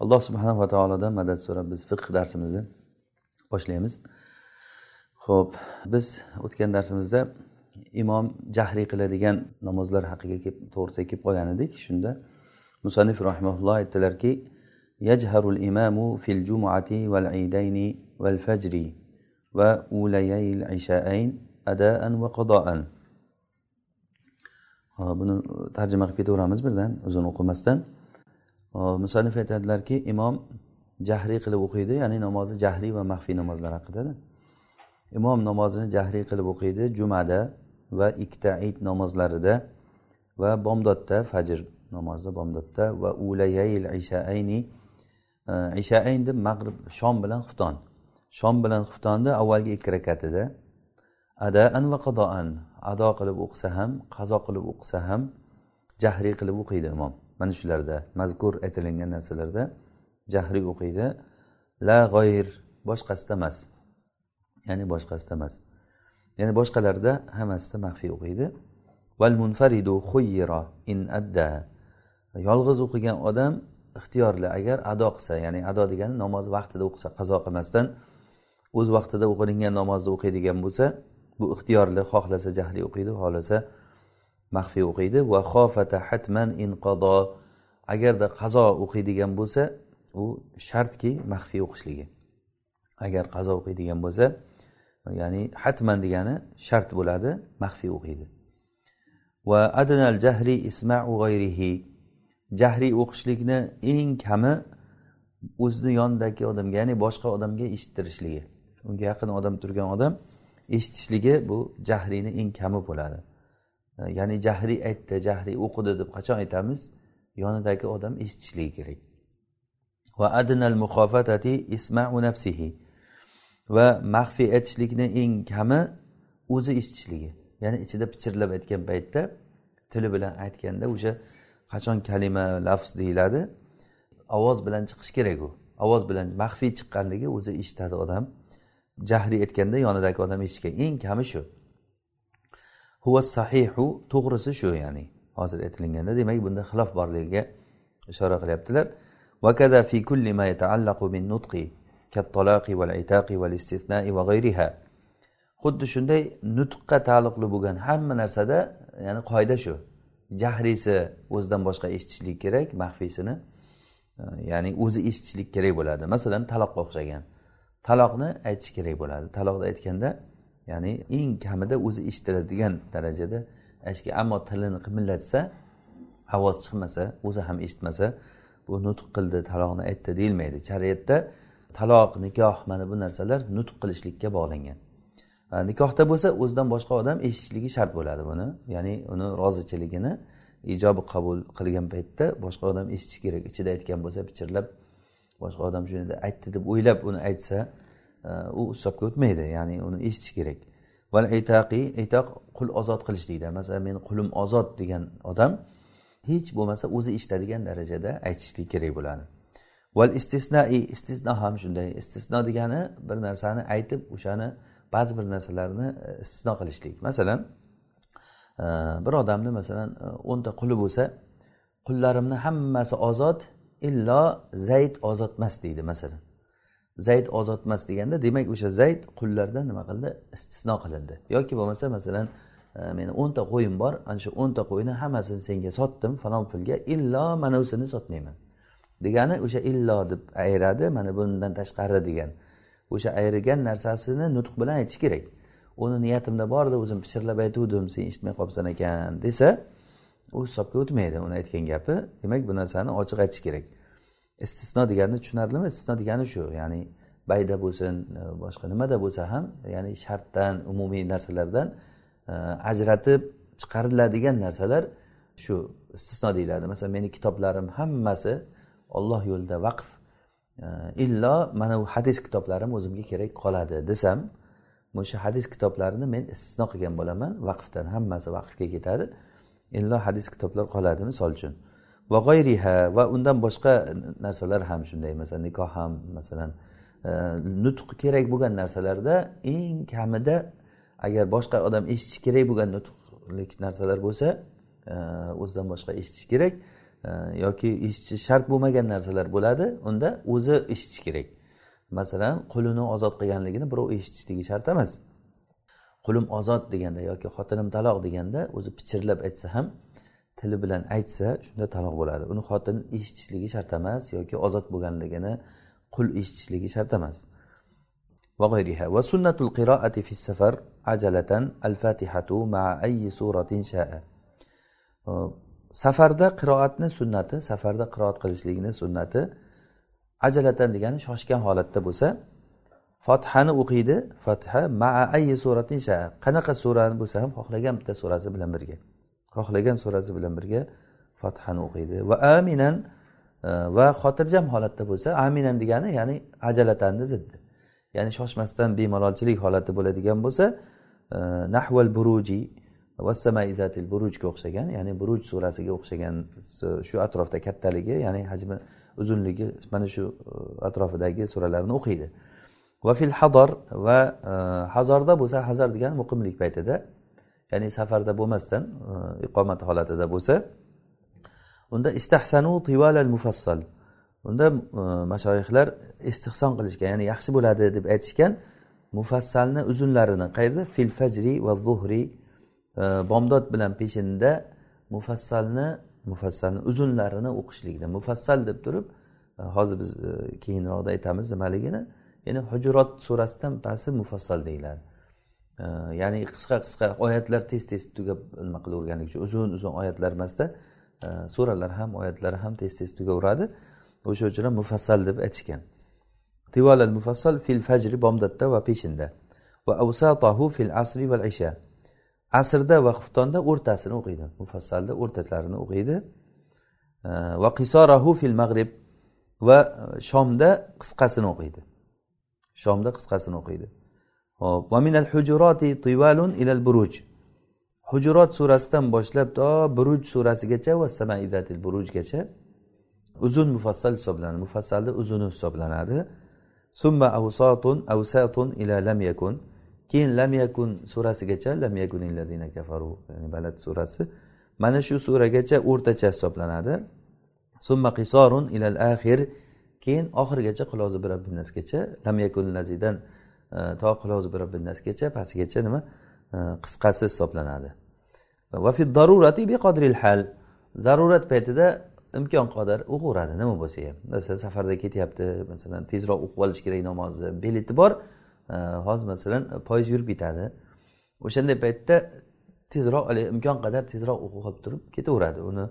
Alloh subhanava taolodan madad so'rab biz fiqh darsimizni boshlaymiz. Ho'p biz o'tgan darsimizda imom jahriy qiladigan namozlar haqiga kelib to'g'risiga kelib qolgan edik. Shunda musanif rahimaulloh aytdilarki yajharul imamu fil jumuati val idayni val fajri va ulayayil ishaayn adaan va qadoan buni tarjima qilib ketaveramiz birdan uzun o'qimasdan. Musanif aytadilarki imom jahriy qilib o'qiydi ya'ni namozi jahriy va maxfiy namozlar haqida imom namozini jahriy qilib o'qiydi jumada va ikkita id namozlarida va bomdodda fajr namozi bomdodda va ulayayil ishaayni e, ishaayn deb mag'rib shom bilan xufton. Shom bilan xuftonni avvalgi ikki rakatida adaan va qadoan ado qilib o'qisa ham qazo qilib o'qisa ham jahriy qilib o'qiydi imom. Mana shularda mazkur aytilingan narsalarda jahriy o'qiydi. La g'oyir boshqasida emas. Ya'ni boshqasida emas. Ya'ni boshqalarda hammasida maxfiy o'qiydi. Val munfaridu xuyyira in adda. Yolg'iz o'qigan odam ixtiyorli agar ado qilsa ya'ni ado degani namoz vaqtida o'qisa qazo qilmasdan o'z vaqtida o'qilingan namozni o'qiydigan bo'lsa bu ixtiyorli xohlasa jahliy o'qiydi xohlasa maxfiy o'qiydi. Va xofata hatman inqado agarda qazo o'qiydigan bo'lsa u shartki maxfiy o'qishligi. Agar qazo o'qiydigan bo'lsa ya'ni hatman degani shart bo'ladi maxfiy o'qiydi. Va adnal jahri ismau g'ayrihi. Jahriy o'qishlikni eng kami o'zini yonidagi odamga ya'ni boshqa odamga eshittirishligi. Unga yaqin odam turgan odam eshitishligi bu jahriyni eng kami bo'ladi. Ya'ni jahriy aytdi jahriy o'qidi deb qachon aytamiz? Yonidagi odam eshitishligi kerak. Va adnal muxofatati ismau nafsihi. Va maxfiy aytishlikni eng kami o'zi eshitishligi. Ya'ni ichida pichirlab aytgan paytda tili bilan aytganda o'sha qachon kalima lafz deyiladi. Ovoz bilan chiqishi kerak u. Ovoz bilan maxfiy chiqqanligi o'zi eshitadi odam. Jahriy aytganda yonidagi odam eshitgan. Eng kami shu. Huva sahihu to'g'risi shu ya'ni hozir aytilganda demak bunda xilof borligiga ishora qilyaptilar. Va fi kulli ma yataallaqu bin nutqi kattaloqi val itaqi val istitnai va g'ayriha xuddi shunday nutqqa taalluqli bo'lgan hamma narsada ya'ni qoida shu. Jahriysi o'zidan boshqa eshitishlik kerak maxfiysini ya'ni o'zi eshitishlik kerak bo'ladi. Masalan taloqqa o'xshagan. Taloqni aytish kerak bo'ladi. Taloqni aytganda ya'ni eng kamida o'zi eshitiladigan darajada. Aytishga ammo tilini qimillatsa ovoz chiqmasa o'zi ham eshitmasa bu nutq qildi taloqni aytdi deyilmaydi. Shariatda taloq nikoh mana bu narsalar nutq qilishlikka bog'langan. Nikohda bo'lsa o'zidan boshqa odam eshitishligi shart bo'ladi buni. Ya'ni uni rozichiligini ijobi qabul qilgan paytda boshqa odam eshitishi kerak. Ichida aytgan bo'lsa pichirlab boshqa odam shuni aytdi deb o'ylab uni aytsa u hisobga o'tmaydi ya'ni uni eshitish kerak. Val aytaqi aytoq qul ozod qilishlikda masalan meni qulim ozod degan odam hech bo'lmasa o'zi eshitadigan darajada aytishlik kerak bo'ladi. Val istisnoi istisno ham shunday. Istisno degani bir narsani aytib o'shani ba'zi bir narsalarni e, istisno qilishlik. Masalan e, bir odamni masalan e, o'nta quli bo'lsa qullarimni hammasi ozod illo zayd ozod emas deydi masalan. Zayd ozod emas deganda demak o'sha zayd qullardan nima qildi? Istisno qilindi. Yoki bo'lmasa masalan e, meni o'nta qo'yim bor ana shu o'nta qo'yni hammasini senga sotdim falon pulga illo mana busini sotmayman. Degani o'sha illo deb ayiradi mana bundan tashqari degan. O'sha ayirgan narsasini nutq bilan aytish kerak. Uni niyatimda bor edi o'zim pichirlab aytuvdim sen eshitmay qolibsan ekan desa u hisobga o'tmaydi uni aytgan gapi. Demak bu narsani ochiq aytish kerak. Istisno degani tushunarlimi? Istisno degani shu ya'ni bayda bo'lsin e, boshqa nimada bo'lsa ham ya'ni shartdan umumiy narsalardan e, ajratib chiqariladigan narsalar shu istisno deyiladi. Masalan meni kitoblarim hammasi olloh yo'lida vaqf e, illo mana bu hadis kitoblarim o'zimga kerak qoladi desam o'sha hadis kitoblarini men istisno qilgan bo'laman. Vaqfdan hammasi vaqfga ketadi. Illo hadis kitoblar qoladi misol uchun. Va g'ayriha va undan boshqa narsalar ham shunday. Masalan nikoh ham masalan e, nutq kerak bo'lgan narsalarda eng kamida agar boshqa odam eshitishi kerak bo'lgan nutqlik narsalar bo'lsa e, o'zidan boshqa eshitishi kerak e, yoki eshitishi shart bo'lmagan narsalar bo'ladi unda o'zi eshitishi kerak. Masalan qulini ozod qilganligini birov eshitishligi shart emas. Qulim ozod deganda yoki xotinim taloq deganda o'zi pichirlab aytsa ham tili bilan aytsa shunda taloq bo'ladi uni xotin eshitishligi shart emas yoki ozod bo'lganligini qul eshitishligi shart emas وغيرها وسنة القراءة في السفر عجلة الفاتحة مع أي سورة شاء safarda qiroatni sunnati safarda qiroat qilishlikni sunnati ajalatan degani shoshgan holatda bo'lsa fotihani o'qiydi fotiha maa ayyi suratin sha qanaqa surani bo'lsa ham xohlagan bitta surasi bilan birga Xohlagan surasi bilan birga fathani o'qiydi. Va aminan e, va xotirjam holatda bo'lsa aminan degani ya'ni ajalatanni ziddi. Ya'ni shoshmasdan bemalolchilik holati bo'ladigan bo'lsa e, nahval buruji vassamaizatil burujga o'xshagan ya'ni buruj surasiga o'xshagan shu atrofda kattaligi ya'ni hajmi uzunligi mana shu e, atrofidagi suralarni o'qiydi. Va fil hador va hazorda bo'lsa hazar degani muqimlik paytida ya'ni safarda bo'lmasdan e, iqomat holatida bo'lsa unda istahsanu tivalal mufassal unda e, mashoyihlar istihson qilishgan ya'ni yaxshi bo'ladi deb aytishgan mufassalni uzunlarini qayerda? Fil fajri va zuhri e, bomdod bilan peshinda mufassalni mufassalni uzunlarini o'qishlikda mufassal deb turib hozir biz keyinroqda aytamiz nimaligini. Ya'ni hujurot surasidan pasti mufassal deyiladi. Ya'ni qisqa qisqa oyatlar tez tez tugab nima qilaverganligi uchun uzun uzun oyatlar emasda. Suralar ham oyatlar ham tez tez tugaveradi. O'sha uchun ham mufassal deb aytishgan. Tivolal mufassal fil fajri bomdodda va peshinda. Va avsatahu fil asri val isha. Asrda va xuftonda o'rtasini o'qiydi. Mufassalda o'rtalarini o'qiydi. Va qisorahu fil mag'rib va e, shomda qisqasini o'qiydi. Shomda qisqasini o'qiydi. Hop va hujuroti tivalun ilal buruj hujurot surasidan boshlab to buruj surasigacha va samaidatil burujgacha uzun mufassal hisoblanadi. Mufassalni uzuni hisoblanadi. Summa avsatun avsatun ila lam yakun. Keyin lam yakun surasigacha lam yakun illazina kafaru ya'ni balad surasi. Mana shu suragacha o'rtacha hisoblanadi. Summa qisorun ilal axir keyin oxirigacha qilozi bir nasgacha lam yakun lazidan Э, to qulozi bir nasgacha nima? Э, qisqasi hisoblanadi. Va fi darurati biqadril hal. Zarurat paytida imkon qadar o'qiveradi nima bo'lsa ham. Masalan safarda ketyapti masalan tezroq o'qib olish kerak namozni bileti bor. Э, hozir masalan poyezd yurib ketadi. O'shanday paytda tezroq imkon qadar tezroq o'qib qolib turib ketaveradi. Uni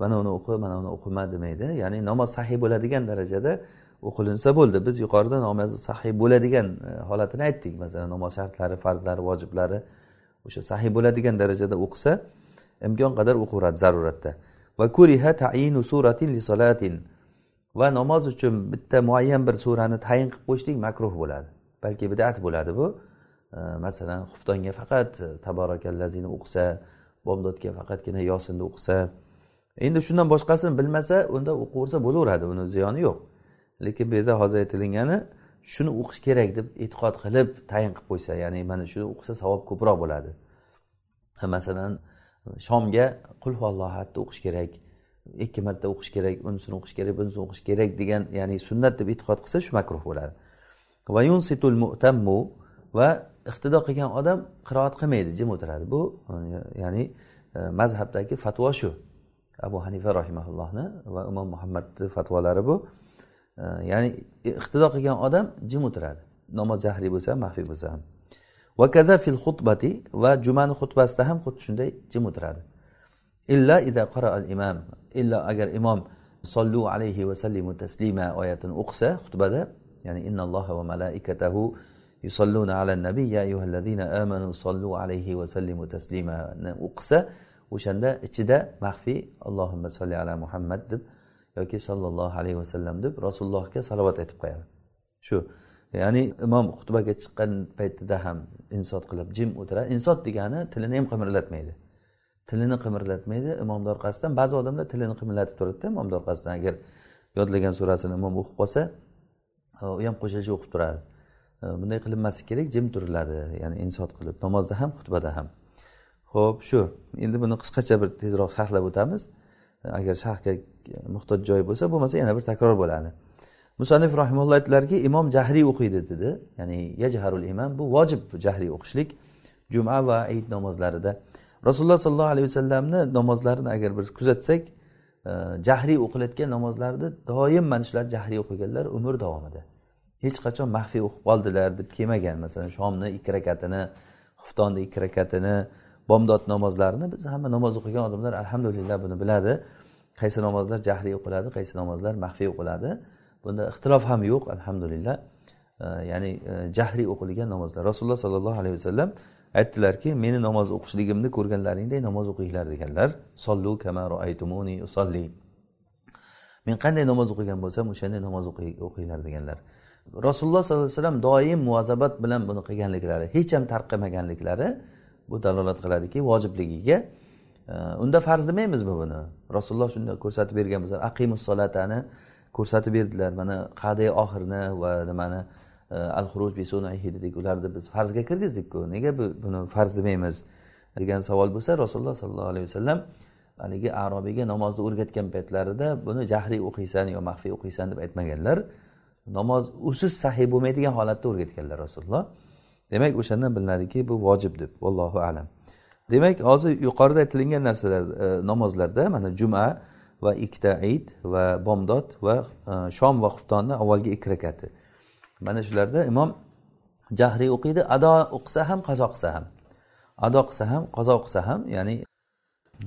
mana uni o'qi mana uni o'qima demaydi. Ya'ni namoz sahiy bo'ladigan darajada o'qilinsa bo'ldi. Biz yuqorida namozi sahiy bo'ladigan e, holatini aytdik. Masalan namoz shartlari farzlari vojiblari o'sha sahiy bo'ladigan darajada o'qisa imkon qadar o'qiveradi zaruratda. Va kuriha tayinu suratin li solatin va namoz uchun bitta muayyan bir surani tayin qilib qo'yishlik makruh bo'ladi balki bidat bo'ladi bu. E, masalan xuftonga faqat e, taborakallazini o'qisa bomdodga faqatgina yosinni o'qisa. Endi shundan boshqasini bilmasa unda o'qiversa bo'laveradi uni ziyoni yo'q. Lekin bu yerda hozir aytilgani shuni o'qish kerak deb e'tiqod qilib tayin qilib qo'ysa ya'ni mana shuni o'qisa savob ko'proq bo'ladi. Masalan shomga qul huvallohadni o'qish kerak ikki marta o'qish kerak unisini o'qish kerak bunisini o'qish kerak degan ya'ni sunnat deb e'tiqod qilsa shu makruh bo'ladi. Va yunsitul mu'tammu va iqtido qilgan odam qiroat qilmaydi jim o'tiradi. Bu ya'ni e, mazhabdagi fatvo shu. Abu hanifa rahimaullohni va imom muhammadni fatvolari bu. Ya'ni iqtido qilgan odam jim o'tiradi. Namoz jahriy bo'lsa ham maxfiy bo'lsa ham. Vakaza fil xutbati va jumani xutbasida ham xuddi shunday jim o'tiradi. Illa ida qara al imam illa agar imom sollu alayhi va sallimu taslima oyatini o'qisa xutbada ya'ni innalloha va malaikatahu yusalluna ala nabiy ya ayyuhallazina amanu sollu alayhi va sallimu taslimani o'qisa o'shanda ichida maxfiy allohimma solli ala muhammad deb yoki sollallohu alayhi vasallam deb rasulullohga salovat aytib qo'yadi. Shu ya'ni imom xutbaga chiqqan paytida ham insot qilib jim o'tiradi insot degani tilini ham qimirlatmaydi. Tilini qimirlatmaydi imomni orqasidan ba'zi odamlar tilini qimirlatib turadida imomni orqasidan agar yodlagan surasini imom o'qib qolsa u ham qo'shimcha o'qib turadi. Bunday qilinmasligi kerak jim turiladi ya'ni insot qilib namozda ham xutbada ham. Ho'p shu. Endi buni qisqacha bir tezroq sharhlab o'tamiz. Agar sharhga muhtoj joy bo'lsa bo'lmasa yana bir takror bo'ladi. Musannif rahimulloh aytdilarki imom jahriy o'qiydi dedi. Ya'ni yajharul imom bu vojib jahriy o'qishlik juma va ayit namozlarida. Rasululloh sollallohu alayhi vasallamni namozlarini agar biz kuzatsak e, jahriy o'qilayotgan namozlarni doim mana shular jahriy o'qiganlar umr davomida. Hech qachon maxfiy o'qib qoldilar deb kelmagan masalan shomni ikki rakatini xuftonni ikki rakatini bomdod namozlarini biz hamma namoz o'qigan odamlar alhamdulillah buni biladi. Qaysi namozlar jahriy o'qiladi qaysi namozlar maxfiy o'qiladi bunda ixtilof ham yo'q alhamdulillah. Ya'ni e, jahriy o'qilgan namozlar. Rasululloh sollallohu alayhi vasallam aytdilarki meni namoz o'qishligimni ko'rganlaringdek namoz o'qinglar deganlar. Sollu kamaru aytumuni usolli men qanday namoz o'qigan bo'lsam o'shanday namoz o'qinglar deganlar. Rasululloh sollallohu alayhi vasallam doim muvazabat bilan buni qilganliklari hech ham tarqamaganliklari bu dalolat qiladiki vojibligiga unda farz demaymiz bu buni? Rasululloh shunday ko'rsatib bergan bizlar aqimus solatani ko'rsatib berdilar. Mana qaday oxirni va nimani e, al xuruj dedik. Ularni biz farzga kirgizdikku. Nega buni farz demaymiz? degan savol bo'lsa rasululloh sollallohu alayhi vasallam haligi arobiyga namozni o'rgatgan paytlarida buni jahriy o'qiysan yo maxfiy o'qiysan deb aytmaganlar. Namoz usiz sahiy bo'lmaydigan holatda o'rgatganlar rasululloh. Demak o'shandan bilinadiki bu vojib deb. Vallohu alam. Demak hozir yuqorida aytilingan narsalar e, namozlarda mana juma va ikkita id va bomdod va e, shom va xuftonni avvalgi ikki rakati. Mana shularda imom jahriy o'qiydi. Ado o'qisa ham qazo qilsa ham. Ado qilsa ham qazo qilsa ham ya'ni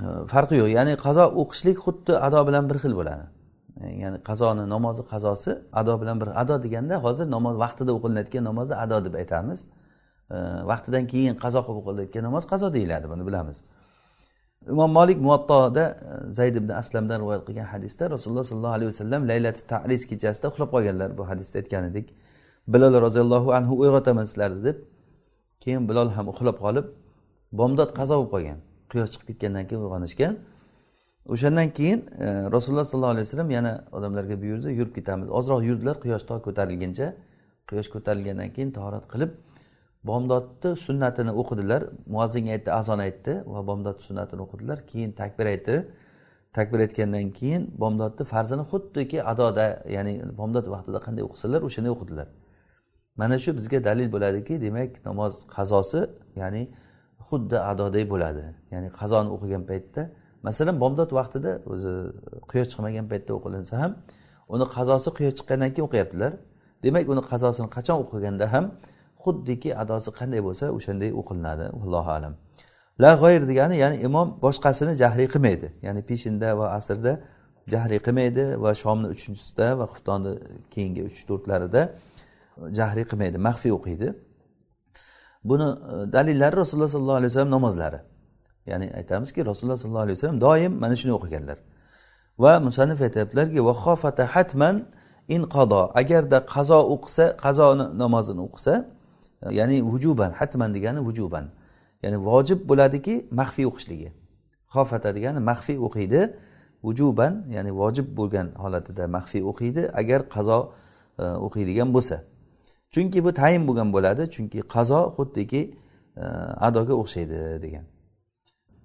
e, farqi yo'q. Ya'ni qazo o'qishlik xuddi ado bilan bir xil bo'ladi. Ya'ni qazoni namozi qazosi ado bilan bir ado deganda hozir namoz vaqtida o'qilinayotgan namozni ado deb aytamiz. Vaqtidan keyin qazo qilib o'qilayotgan namoz qazo deyiladi buni bilamiz. Imom molik muattoda e, zayd ibn aslamdan rivoyat qilgan hadisda rasululloh sollallohu alayhi vasallam laylati tariz kechasida uxlab qolganlar bu hadisda aytgan edik. Bilol roziyallohu anhu uyg'otaman sizlarni deb keyin bilol ham uxlab qolib bomdod qazo bo'lib qolgan quyosh chiqib ketgandan keyin uyg'onishgan. O'shandan keyin e, rasululloh sollallohu alayhi vasallam yana odamlarga buyurdi yurib ketamiz. Ozroq yurdilar quyosh to ko'tarilguncha quyosh ko'tarilgandan keyin tahorat qilib bomdodni sunnatini o'qidilar. Muazzinga aytdi azon aytdi va bomdod sunnatini o'qidilar. Keyin takbir aytdi. Takbir aytgandan keyin bomdodni farzini xuddiki adoda ya'ni bomdod vaqtida qanday o'qisalar o'shani o'qidilar. Mana shu bizga dalil bo'ladiki demak namoz qazosi ya'ni xuddi adoday bo'ladi. Ya'ni qazoni o'qigan paytda masalan bomdod vaqtida o'zi quyosh chiqmagan paytda o'qilinsa ham uni qazosi quyosh chiqqandan keyin o'qiyaptilar. Demak uni qazosini qachon o'qiganda ham xuddiki adosi qanday bo'lsa o'shanday o'qilinadi allohu alam. La g'oyr degani ya'ni imom boshqasini jahriy qilmaydi. Ya'ni peshinda va asrda jahriy qilmaydi va shomni uchinchisida va xuftonni keyingi uch to'rtlarida jahriy qilmaydi maxfiy o'qiydi. Buni e, dalillari rasululloh sollallohu alayhi vasallam namozlari. Ya'ni aytamizki rasululloh sollallohu alayhi vasallam doim mana shuni o'qiganlar. Va musannif aytyaptilarki hatman in qado agarda qazo o'qisa qazo namozini o'qisa ya'ni vujuban hatman degani vujuban. Ya'ni vojib bo'ladiki maxfiy o'qishligi. Xofata degani maxfiy o'qiydi. Vujuban ya'ni vojib bo'lgan holatida maxfiy o'qiydi agar qazo e, o'qiydigan bo'lsa. Chunki bu tayin bo'lgan bo'ladi chunki qazo xuddiki e, adoga o'xshaydi degan.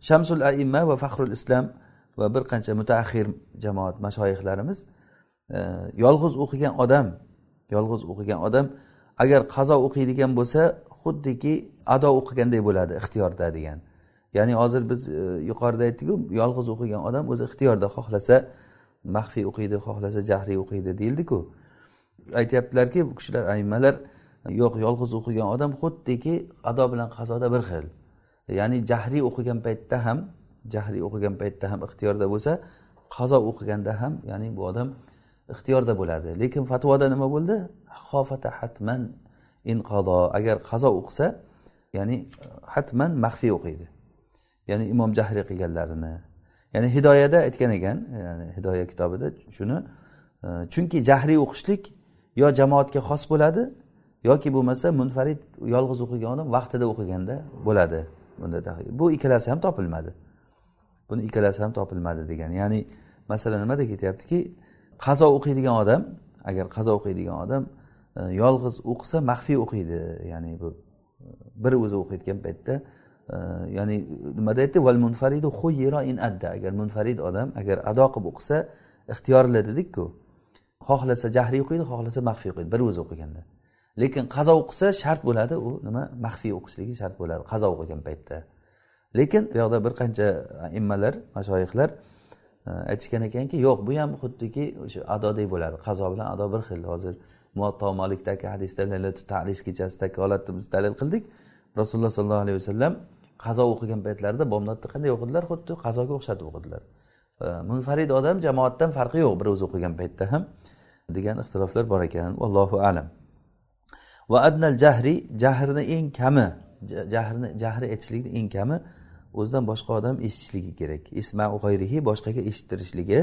Shamsul aimma va faxrul islom va bir qancha mutaaxir jamoat mashoyihlarimiz e, yolg'iz o'qigan odam yolg'iz o'qigan odam agar qazo o'qiydigan bo'lsa xuddiki ado o'qiganday bo'ladi ixtiyorda degan. Ya'ni hozir biz e, yuqorida aytdikku yolg'iz o'qigan odam o'zi ixtiyorda xohlasa maxfiy o'qiydi xohlasa jahriy o'qiydi deyildiku. Aytyaptilarki bu kishilar aymalar yo'q yolg'iz o'qigan odam xuddiki ado bilan qazoda bir xil. Ya'ni jahriy o'qigan paytda ham jahriy o'qigan paytda ham ixtiyorda bo'lsa qazo o'qiganda ham ya'ni bu odam ixtiyorda bo'ladi. Lekin fatvoda nima bo'ldi? Xofata hatman inqado agar qazo o'qisa ya'ni hatman maxfiy o'qiydi. Ya'ni imom jahriy qilganlarini. Ya'ni hidoyada aytgan ekan ya'ni hidoya kitobida shuni e, chunki jahriy o'qishlik yo jamoatga xos bo'ladi yoki bo'lmasa munfarid yolg'iz o'qigan odam vaqtida o'qiganda bo'ladi. Bunda bu ikkalasi ham topilmadi. Buni ikkalasi ham topilmadi degan ya'ni masala nimada ketyaptiki qazo o'qiydigan odam agar qazo o'qiydigan odam Э, yolg'iz o'qisa maxfiy o'qiydi ya'ni bu bir o'zi o'qiyotgan paytda e, ya'ni nimada aytdi val munfaridu in adda. Agar munfarid odam agar ado qilib o'qisa ixtiyorli dedikku xohlasa jahriy o'qiydi xohlasa maxfiy o'qiydi bir o'zi o'qiganda. Lekin qazo o'qisa shart bo'ladi u nima maxfiy o'qishligi shart bo'ladi qazo o'qigan paytda. Lekin bu yoqda bir qancha immalar mashoyihlar e, aytishgan ekanki yo'q bu ham xuddiki o'sha adodek bo'ladi qazo bilan ado bir xil. Hozir muatto molikdagi hadisda tarish kechasidagi holatni biz dalil qildik. Rasululloh sollallohu alayhi vasallam qazo o'qigan paytlarida bomdodni qanday o'qidilar? Xuddi qazoga o'xshatib o'qidilar. Munfarid odam jamoatdan farqi yo'q bir o'zi o'qigan paytda ham degan ixtiloflar bor ekan. Allohu alam. Va adnal jahri jahrni eng kami jahrni jahri aytishlikni eng kami o'zidan boshqa odam eshitishligi kerak. Isma g'oyrihi boshqaga eshittirishligi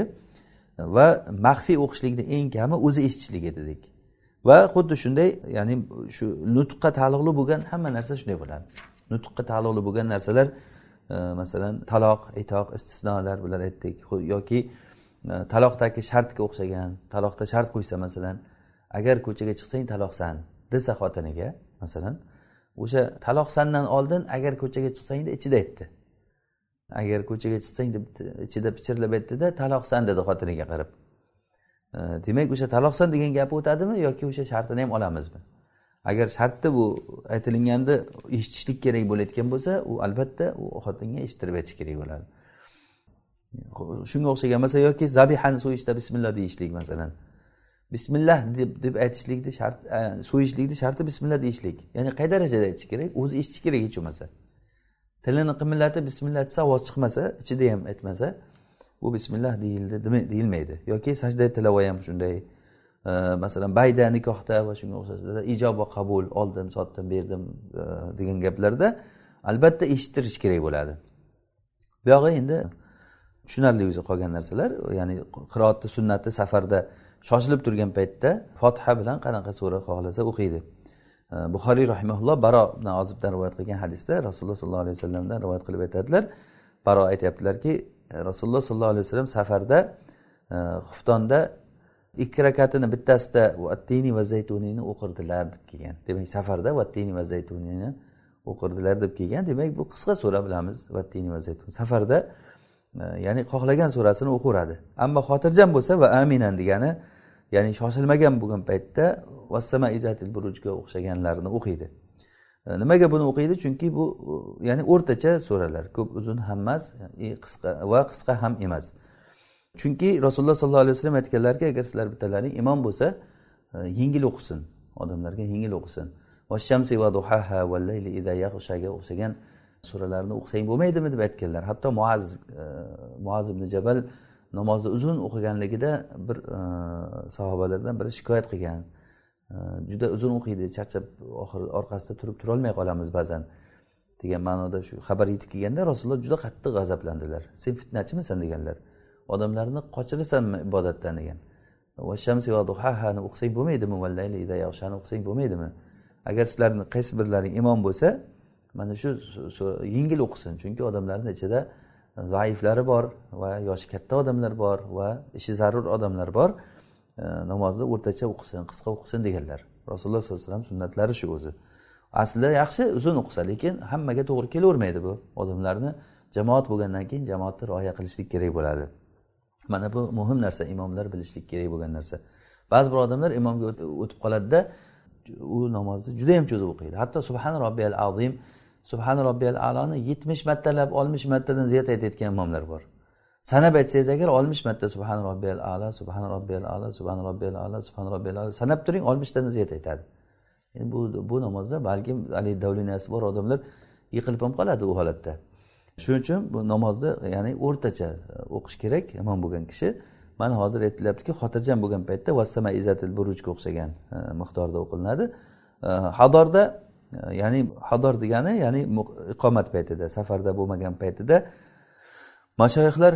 va maxfiy o'qishlikni eng kami o'zi eshitishligi dedik. Va xuddi shunday ya'ni shu nutqqa taalluqli bo'lgan hamma narsa shunday bo'ladi. Nutqqa taalluqli bo'lgan narsalar e, masalan taloq itoq istisnolar bular aytdik. Yoki e, taloqdagi shartga o'xshagan taloqda shart qo'ysa masalan agar ko'chaga chiqsang taloqsan desa xotiniga masalan o'sha taloqsandan oldin agar ko'chaga chiqsangda ichida aytdi. Agar ko'chaga chiqsang deb ichida pichirlab aytdida taloqsan dedi xotiniga qarab. Demak o'sha taloqsan degan gapi o'tadimi yoki o'sha shartini ham olamizmi? Agar shartda bu aytilganda eshitishlik kerak bo'layotgan bo'lsa u albatta u xotinga eshittirib aytish kerak bo'ladi. Shunga o'xshagan masalan yoki zabihani so'yishda bismillah deyishlik masalan. Bismillah deb deb aytishlikni shart e, so'yishlikni sharti bismillah deyishlik. Ya'ni qay darajada aytish kerak? O'zi eshitishi kerak hech bo'lmasa. Tilini qimillatib bismillah desa ovoz chiqmasa ichida ham aytmasa bu bismillah deyildi deyilmaydi yoki sajda tilova ham shunday e, masalan bayda nikohda va shunga o'xshashlarda ijob va qabul oldim sotdim berdim e, degan gaplarda albatta eshittirish kerak bo'ladi. Buyog'i endi tushunarli o'zi qolgan narsalar. Ya'ni qiroatni sunnati safarda shoshilib turgan paytda fotiha bilan qanaqa sura xohlasa o'qiydi. E, Buxoriy rahimaulloh baro ibn ozibdan rivoyat qilgan hadisda rasululloh sollallohu alayhi vasallamdan rivoyat qilib aytadilar. Baro aytyaptilarki E, rasululloh sollallohu alayhi vasallam safarda e, xuftonda ikki rakatini bittasida vattini va zaytuniyni o'qirdilar deb kelgan. Demak safarda vattini va zaytuniyni o'qirdilar deb kelgan. Demak bu qisqa sura bilamiz vattini va zaytun safarda e, ya'ni xohlagan surasini o'qiveradi ammo xotirjam bo'lsa va aminan degani ya'ni shoshilmagan bo'lgan paytda vassama izatil burujga o'xshaganlarini o'qiydi. Nimaga buni o'qiydi? Chunki bu ya'ni o'rtacha suralar ko'p uzun ham emas qisqa va qisqa ham emas. Chunki rasululloh sollallohu alayhi vasallam aytganlarki agar sizlar bittalaring imom bo'lsa e, yengil o'qisin odamlarga yengil o'qisin. Vashamsi va duhaha vallayli ida yaxshaga o'xshagan suralarni o'qisang bo'lmaydimi deb aytganlar. Hatto muaz e, muaz ibn jabal namozni uzun o'qiganligida bir e, sahobalardan biri shikoyat qilgan. Juda uzun o'qiydi charchab oxiri orqasida turib turolmay qolamiz ba'zan. Degan ma'noda shu xabar yetib kelganda rasululloh juda qattiq g'azablandilar. Sen fitnachimisan? deganlar. Odamlarni qochirasanmi ibodatdan? degan. Va o'qisang bo'lmaydimi? O'qisang bo'lmaydimi? Agar sizlarni qaysi birlaring imom bo'lsa mana shu yengil o'qisin. Chunki odamlarni ichida zaiflari bor va yoshi katta odamlar bor va ishi zarur odamlar bor. Namozni o'rtacha o'qisin qisqa o'qisin deganlar. Rasululloh sollallohu alayhi vasallam sunnatlari shu o'zi. Aslida yaxshi uzun o'qisa lekin hammaga to'g'ri kelavermaydi bu odamlarni. Jamoat bo'lgandan keyin jamoatni rioya qilishlik kerak bo'ladi. Mana bu muhim narsa imomlar bilishlik kerak bo'lgan narsa. Ba'zi bir odamlar imomga o'tib qoladida u namozni judayam cho'zib o'qiydi. Hatto subhan robbiyal azim subhan robbiyal aloni yetmish martalab oltmish martadan ziyod aytayotgan imomlar bor. Sanab aytsangiz agar oltmish marta subhan robbiyal ala subhan robbiyal ala subhan robbiyal ala subhan robbiyal ala. Sanab turing oltmishtadan ziyod aytadi. Endi bu bu namozda balkim haligi davliniyasi bor odamlar yiqilib ham qoladi u holatda. Shuning uchun bu namozni ya'ni o'rtacha e, o'qish kerak imom bo'lgan kishi. Mana hozir aytilyaptiki xotirjam bo'lgan paytda vassama izatil burujga o'xshagan e, miqdorda o'qilinadi. E, hadorda e, ya'ni hador degani ya'ni iqomat paytida safarda bo'lmagan paytida mashoyihlar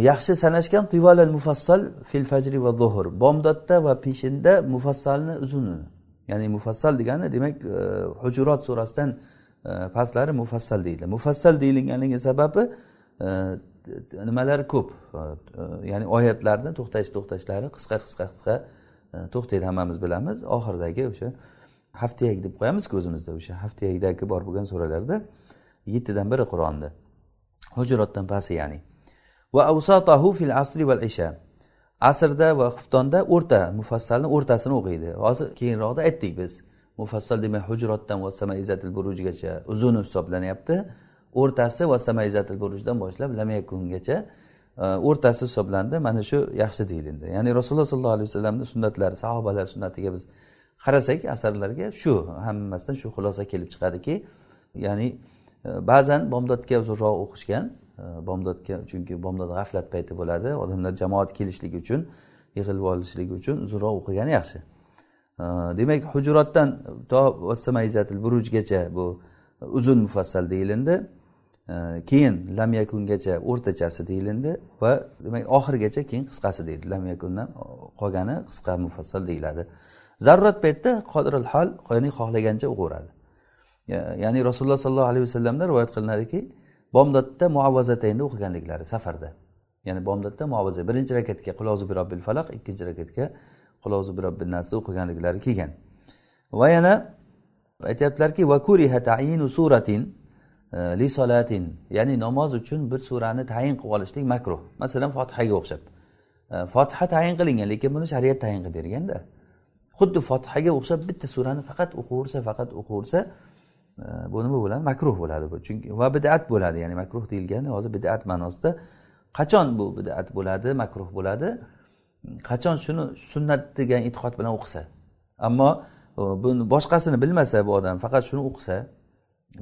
yaxshi sanashgan tivalal mufassal fil fajri va zuhur bomdodda va peshinda mufassalni uzuni ya'ni mufassal degani demak e, hujurot surasidan e, pastlari mufassal deydi mufassal deyilganligi sababi e, nimalar nimalari ko'p ya'ni oyatlarni to'xtash to'xtashlari qisqa qisqa qisqa to'xtaydi hammamiz bilamiz. Oxiridagi o'sha haftiyag deb qo'yamizku o'zimizda o'sha haftiyagdagi bor bo'lgan suralarda yettidan biri qur'onni hujrotdan pasti ya'ni. Va avsatahu fil asri val isha. Asrda va xuftonda o'rta mufassalni o'rtasini o'qiydi. Hozir keyinroqda aytdik biz. Mufassal demak hujrotdan va samaizatil burujgacha uzuni hisoblanyapti. O'rtasi va samaizatil burujdan boshlab lamyakungacha e, o'rtasi hisoblandi. Mana shu yaxshi deyilindi ya'ni rasululloh sollallohu alayhi vasallamni sunnatlari sahobalar sunnatiga biz qarasak asarlarga shu hammasidan shu xulosa kelib chiqadiki ya'ni ba'zan bomdodga uzunroq o'qishgan bomdodga chunki bomdod g'aflat payti bo'ladi odamlar jamoat kelishligi uchun yig'ilib olishligi uchun uzunroq o'qigani yaxshi demak hujurotdan to burujgacha bu uzun mufassal deyilindi keyin lam yakungacha o'rtachasi deyilindi va demak oxirigacha keyin qisqasi deydi lam yakundan qolgani qisqa mufassal deyiladi zarurat paytda qodiril hol ya'ni xohlagancha o'qiveradi ya'ni rasululloh sollallohu alayhi vasallamdan rivoyat qilinadiki bomdodda muavvazatayni o'qiganliklari safarda. Ya'ni bomdodda muavvaza birinchi rakatga qulozu bi robbil falaq ikkinchi rakatga qulozu bi robbin nasni o'qiganliklari kelgan. Va yana aytyaptilarki suratin e, li solatin ya'ni namoz uchun bir surani tayin qilib olishlik makruh. Masalan fotihaga o'xshab. E, Fotiha tayin qilingan lekin buni shariat tayin qilib berganda. Xuddi fotihaga o'xshab bitta surani faqat o'qiversa faqat o'qiversa bu nima bo'ladi makruh bo'ladi bu. Chunki va bidat bo'ladi ya'ni makruh deyilgani hozir bidat ma'nosida qachon bu bidat bo'ladi makruh bo'ladi? Qachon shuni sunnat degan e'tiqod bilan o'qisa? Ammo e, buni boshqasini bilmasa bu odam faqat shuni o'qisa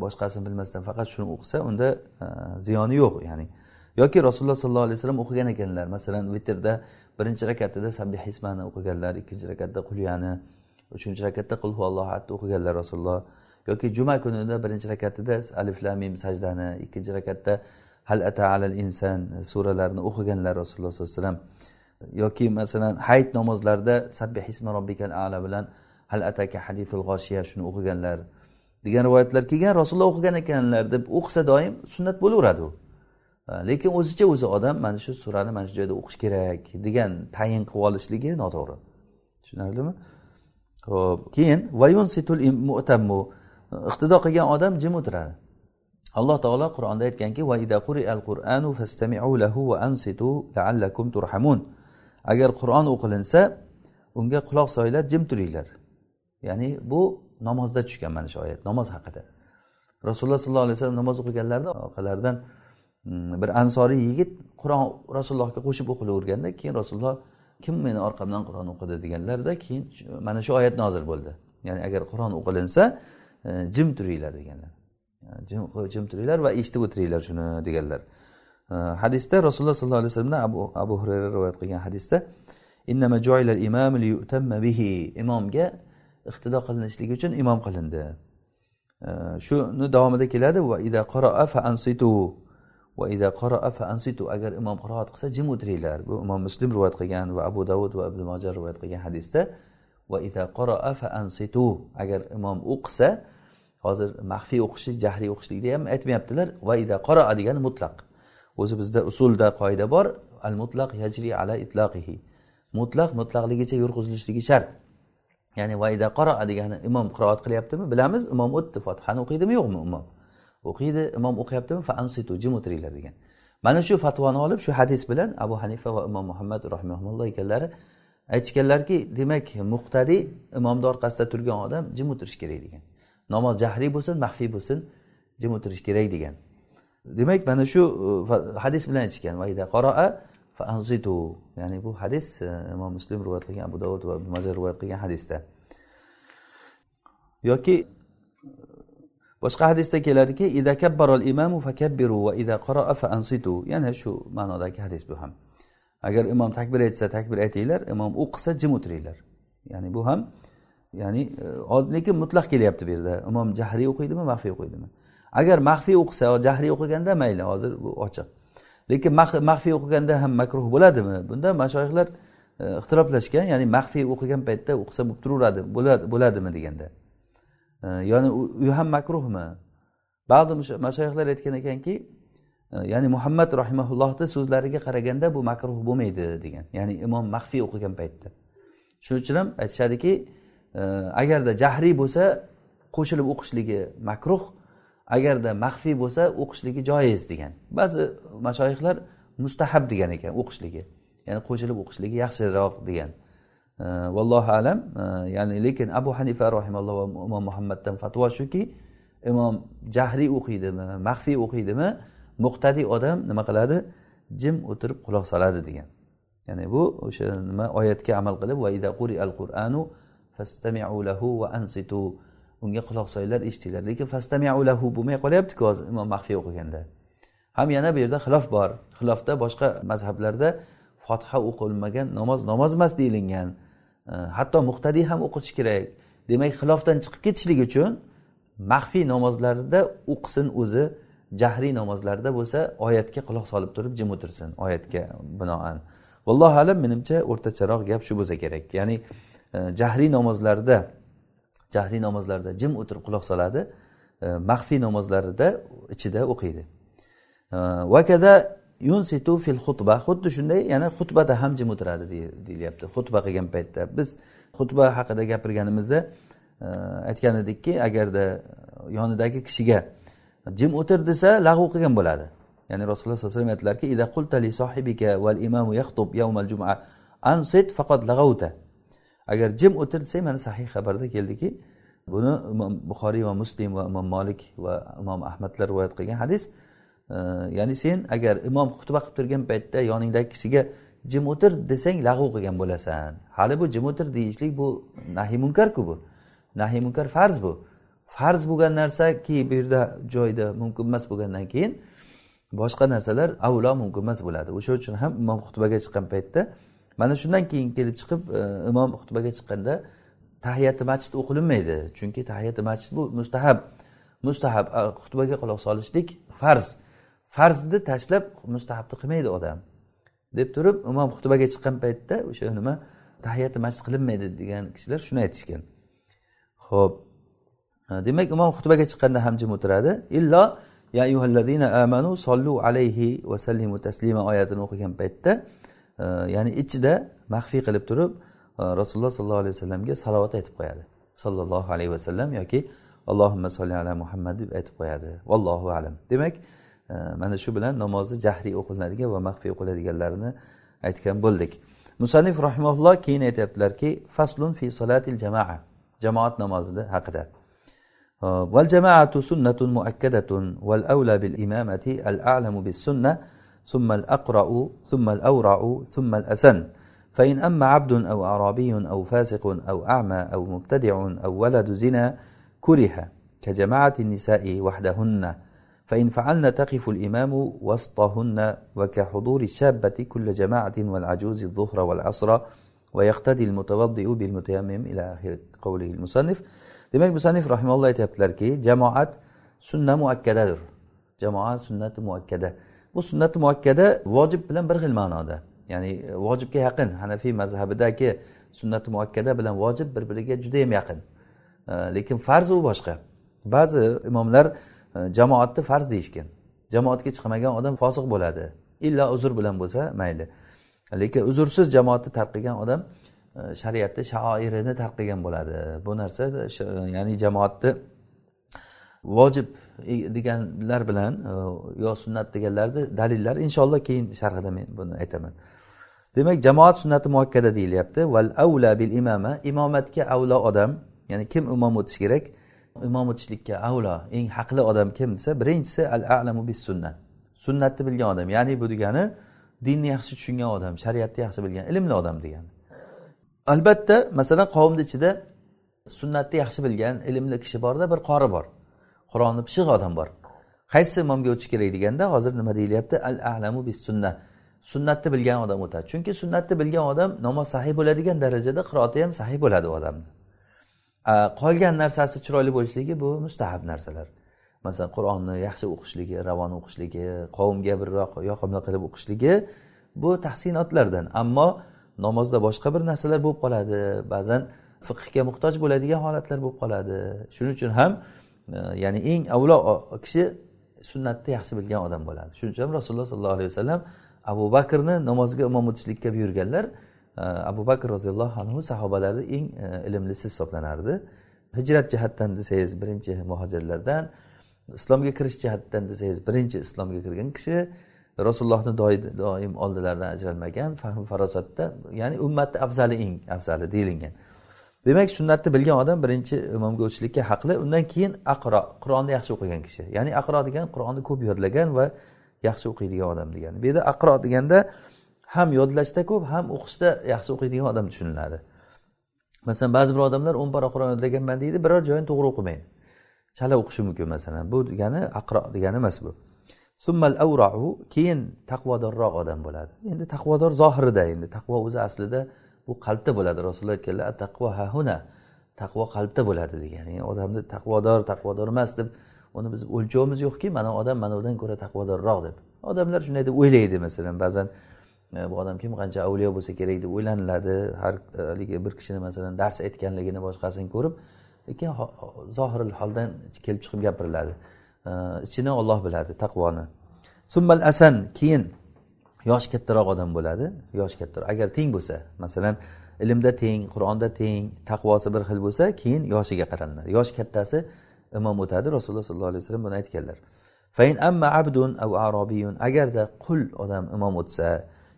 boshqasini bilmasdan faqat shuni o'qisa unda e, ziyoni yo'q ya'ni. Yoki rasululloh sollallohu alayhi vasallam o'qigan ekanlar masalan vitrda birinchi rakatida sabbih ismani o'qiganlar ikkinchi rakatda qulyani uchinchi rakatda qul huvallohu ahadni o'qiganlar rasululloh yoki juma kunida birinchi rakatida alif lam mim sajdani ikkinchi rakatda hal ata alal inson suralarini o'qiganlar rasululloh sollallohu alayhi vasallam. Yoki masalan hayit namozlarida sabbih ismi robbikal ala bilan hal ataka hadithul g'oshiya shuni o'qiganlar. Degan rivoyatlar kelgan rasululloh o'qigan ekanlar deb o'qisa doim sunnat bo'laveradi u. Lekin o'zicha o'zi odam mana shu surani mana shu joyda o'qish kerak degan tayin qilib olishligi noto'g'ri. Tushunarlimi? Ho'p keyin vayunsitul mu'tammu iqtido qilgan odam jim o'tiradi. Alloh taolo qur'onda aytganki qur'anu fastami'u lahu va ansitu la'allakum turhamun. Agar qur'on o'qilinsa unga quloq solinglar jim turinglar. Ya'ni bu namozda tushgan mana shu oyat namoz haqida. Rasululloh sollallohu alayhi vasallam namoz o'qiganlarida orqalaridan mm, bir ansoriy yigit qur'on rasulullohga qo'shib o'qilaverganda keyin rasululloh kim meni orqamdan qur'on o'qidi? deganlarida keyin mana shu oyat nozil bo'ldi. Ya'ni agar qur'on o'qilinsa jim turinglar deganlar. Jim turinglar va eshitib o'tiringlar shuni deganlar. Hadisda rasululloh sollallohu alayhi vasallamdan abu, abu hurayra rivoyat qilgan hadisda imomga iqtido qilinishligi uchun imom qilindi. Shuni davomida keladi va ida fa ansitu. Agar imom qiroat qilsa jim o'tiringlar. Bu imom muslim rivoyat qilgan va abu davud va ibn moja rivoyat qilgan hadisda agar imom o'qisa hozir maxfiy o'qishi jahriy o'qishlikda ham aytmayaptilar va ida qoroa degani mutlaq. O'zi bizda usulda qoida bor al mutlaq yajri ala itloqihi mutlaq mutlaqligicha yurg'izilishligi shart. Ya'ni vaida qoroa degani imom qiroat qilyaptimi? Bilamiz imom o'tdi. Fotihani o'qiydimi yo'qmi imom? O'qiydi imom o'qiyaptimi? Fa ansitu jim o'tiringlar degan. Mana shu fatvoni olib shu hadis bilan abu hanifa va imom muhammad rahimahulloh ekanlari aytishganlarki demak muqtadiy imomni orqasida turgan odam jim o'tirishi kerak degan. Namoz jahriy bo'lsin maxfiy bo'lsin jim o'tirish kerak degan. Demak mana shu e, hadis bilan aytishgan. Ya'ni bu hadis e, imom muslim rivoyat qilgan abu davud va ibn rivoyat qilgan hadisda. Yoki e, boshqa hadisda keladiki imamu fakabbiru va ida qaroa fa ansitu. Yana shu ma'nodagi hadis bu ham. Agar imom takbir aytsa takbir aytinglar imom o'qisa jim o'tiringlar. Ya'ni bu ham ya'ni e, oz hozir lekin mutlaq kelyapti bu yerda. Imom jahriy o'qiydimi maxfiy o'qiydimi? Agar maxfiy o'qisa jahriy o'qiganda mayli hozir bu ochiq. Lekin maxfiy o'qiganda ham makruh bo'ladimi? Bunda mashoyihlar e, ixtiroflashgan ya'ni maxfiy o'qigan paytda o'qisa bo'lib turaveradi bo'ladimi deganda. E, ya'ni u ham makruhmi? Ba'zi mashoyihlar aytgan ekanki Э, ya'ni muhammad rahimaullohni so'zlariga qaraganda bu makruh bo'lmaydi degan. Ya'ni imom maxfiy o'qigan paytda. Shuning uchun ham aytishadiki e, agarda jahriy bo'lsa qo'shilib o'qishligi makruh agarda maxfiy bo'lsa o'qishligi joiz degan. Ba'zi mashoyihlar mustahab degan ekan o'qishligi. Ya'ni qo'shilib o'qishligi yaxshiroq degan. E, vallohu alam e, ya'ni lekin abu hanifa rahimalloh va imom muhammaddan fatvo shuki imom jahriy o'qiydimi maxfiy o'qiydimi muqtadiy odam nima qiladi? Jim o'tirib quloq soladi degan. Ya'ni bu o'sha nima oyatga amal qilib vaida quri al qur'anu fastamiu lahu va ansitu. Unga quloq solinglar eshitinglar. Lekin fastamiulahu bo'lmay qolyaptiku hozir imom maxfiy o'qiganda. Ham yana bu yerda xilof bor. Xilofda boshqa mazhablarda fotiha o'qilmagan namoz namoz emas deyilgan. Hatto muqtadiy ham o'qishi kerak. Demak xilofdan chiqib ketishlik uchun maxfiy namozlarda o'qisin o'zi. Jahriy namozlarda bo'lsa oyatga quloq solib turib jim o'tirsin oyatga binoan. Vallohu alam menimcha o'rtacharoq gap shu bo'lsa kerak. Ya'ni e, jahriy namozlarda jahriy namozlarda jim o'tirib quloq soladi e, maxfiy namozlarida ichida o'qiydi. E, Vakada yunsitu fil xutba. Xuddi shunday yana xutbada ham jim o'tiradi deyilyapti xutba qilgan paytda biz xutba haqida gapirganimizda e, aytgan edikki agarda yonidagi kishiga jim o'tir desa lag'v qilgan bo'ladi. Ya'ni rasululloh sallallohu alayhi vasallam aytdilarki ida qulta sohibika val imamu yaxtub yawmal juma ansit faqat lag'avta agar jim o'tir desang mana sahih xabarda keldiki buni imom buxoriy va muslim va imom molik va imom ahmadlar rivoyat qilgan hadis e, ya'ni sen agar imom xutba qilib turgan paytda yoningdagi kishiga jim o'tir desang lag'v qilgan bo'lasan. Hali bu jim o'tir deyishlik bu nahiy munkarku bu. Nahiy munkar farz bu. Farz bo'lgan narsaki bu yerda joyda mumkin emas bo'lgandan keyin boshqa narsalar avlo mumkin emas bo'ladi. O'sha uchun ham imom xutbaga chiqqan paytda mana shundan keyin kelib chiqib e, imom xutbaga chiqqanda tahiyati masjid o'qilinmaydi. Chunki tahiyati masjid bu mustahab. Mustahab xutbaga quloq solishlik farz. Farzni tashlab mustahabni qilmaydi odam. Deb turib imom xutbaga chiqqan paytda o'sha nima tahiyati masjid qilinmaydi degan kishilar shuni aytishgan. Ho'p demak imom xutbaga chiqqanda ham jim o'tiradi. Illo ya ayyuhallazina amanu sollu alayhi va sallimu taslima oyatini o'qigan paytda e, ya'ni ichida maxfiy qilib turib e, rasululloh sollallohu alayhi vasallamga salovat aytib qo'yadi. Sollallohu alayhi vasallam yoki allohimma solli ala muhammad deb aytib qo'yadi. Vallohu alam. Demak e, mana shu bilan namozni jahriy o'qilinadigan va maxfiy o'qiladiganlarini aytgan bo'ldik. Musannif rahimaulloh keyin aytyaptilarki faslun fi solatil jamoa jamoat namozida haqida. والجماعة سنة مؤكدة والأولى بالإمامة الأعلم بالسنة ثم الأقرأ ثم الأورع ثم الأسن. فإن أما عبد أو أعرابي أو فاسق أو أعمى أو مبتدع أو ولد زنا كره كجماعة النساء وحدهن. فإن فعلن تقف الإمام وسطهن وكحضور الشابة كل جماعة والعجوز الظهر والعصر ويقتدي المتوضئ بالمتيمم إلى آخر قوله المصنف. Demak musanif rahimalloh aytyaptilarki jamoat sunna muakkadadir. Jamoat sunnati muakkada. Bu sunnati muakkada vojib bilan bir xil ma'noda. Ya'ni e, vojibga yaqin. Hanafiy mazhabidagi sunnati muakkada bilan vojib bir biriga judayam yaqin. E, lekin farz u boshqa. Ba'zi imomlar e, jamoatni farz deyishgan. Jamoatga chiqmagan odam fosiq bo'ladi. Illo uzr bilan bo'lsa mayli. Lekin uzrsiz jamoatni tark qilgan odam Э, shariatni shaoirini tark qilgan bo'ladi. Bu narsa ya'ni jamoatni vojib e, deganlar bilan e, yo sunnat deganlarni dalillari inshaalloh keyin sharhida men buni aytaman. Demak jamoat sunnati muakkada deyilyapti. Val avla bil imama imomatga avlo odam ya'ni kim imom o'tishi kerak? Imom o'tishlikka avlo eng haqli odam kim desa birinchisi al alamu bis sunna. Sunnatni bilgan odam ya'ni bu degani dinni yaxshi tushungan odam shariatni yaxshi bilgan ilmli odam degani. Albatta masalan qavmni ichida sunnatni yaxshi bilgan ilmli kishi borda bir qori bor. Qur'onni pishiq odam bor. Qaysi imomga o'tish kerak deganda hozir nima deyilyapti? Al alamu bis sunna sunnatni bilgan odam o'tadi. Chunki sunnatni bilgan odam namoz sahiy bo'ladigan darajada qiroati ham sahiy bo'ladi u odamni. Qolgan narsasi chiroyli bo'lishligi bu mustahab narsalar. Masalan qur'onni yaxshi o'qishligi ravon o'qishligi qavmga birroq yoqimli qilib o'qishligi bu tahsinotlardan. Ammo namozda boshqa bir narsalar bo'lib qoladi ba'zan fiqhga muhtoj bo'ladigan holatlar bo'lib qoladi. Shuning uchun ham e, ya'ni eng avvalo kishi sunnatni yaxshi bilgan odam bo'ladi. Shuning uchun ham rasululloh sollallohu alayhi vasallam abu bakrni namozga imom o'tishlikka buyurganlar e, abu bakr roziyallohu anhu sahobalarni eng e, ilmlisi hisoblanardi. Hijrat jihatdan desangiz birinchi muhojirlardan islomga kirish jihatdan desangiz birinchi islomga kirgan kishi rasulullohni doim oldilaridan ajralmagan fahm farosatda ya'ni ummatni afzali eng afzali deyilgan. Demak sunnatni bilgan odam birinchi imomga o'tishlikka haqli undan keyin aqro qur'onni yaxshi o'qigan kishi. Ya'ni aqro degan qur'onni ko'p yodlagan va yaxshi o'qiydigan odam degani. Bu yerda aqro deganda ham yodlashda ko'p ham o'qishda yaxshi o'qiydigan odam tushuniladi. Masalan ba'zi bir odamlar o'n para qur'on yodlaganman deydi biror joyini to'g'ri o'qimaydi. Chala o'qishi mumkin masalan. Bu degani aqro degani emas bu. Summal avrau keyin taqvodorroq odam bo'ladi. Endi taqvodor zohirida endi taqvo o'zi aslida bu qalbda bo'ladi. Rasululloh aytganlar taqvo hahuna taqvo qalbda bo'ladi degan ya'ni e, odamni taqvodor taqvodor emas deb uni biz o'lchovimiz yo'qki mana odam manavidan ko'ra taqvodorroq deb. Odamlar shunday deb o'ylaydi masalan ba'zan e, bu odam kim qancha avliyo bo'lsa kerak deb o'ylaniladi. Har e, haligi bir kishini masalan dars aytganligini boshqasini ko'rib lekin zohiril holdan kelib chiqib gapiriladi. Ichini olloh biladi taqvoni. Summal asan keyin yoshi kattaroq odam bo'ladi yoshi kattaroq. Agar teng bo'lsa masalan ilmda teng qur'onda teng taqvosi bir xil bo'lsa keyin yoshiga qaralinadi yoshi kattasi imom o'tadi rasululloh sollallohu alayhi vasallam buni aytganlar. Fain amma abdun av arobiyun agarda qul odam imom o'tsa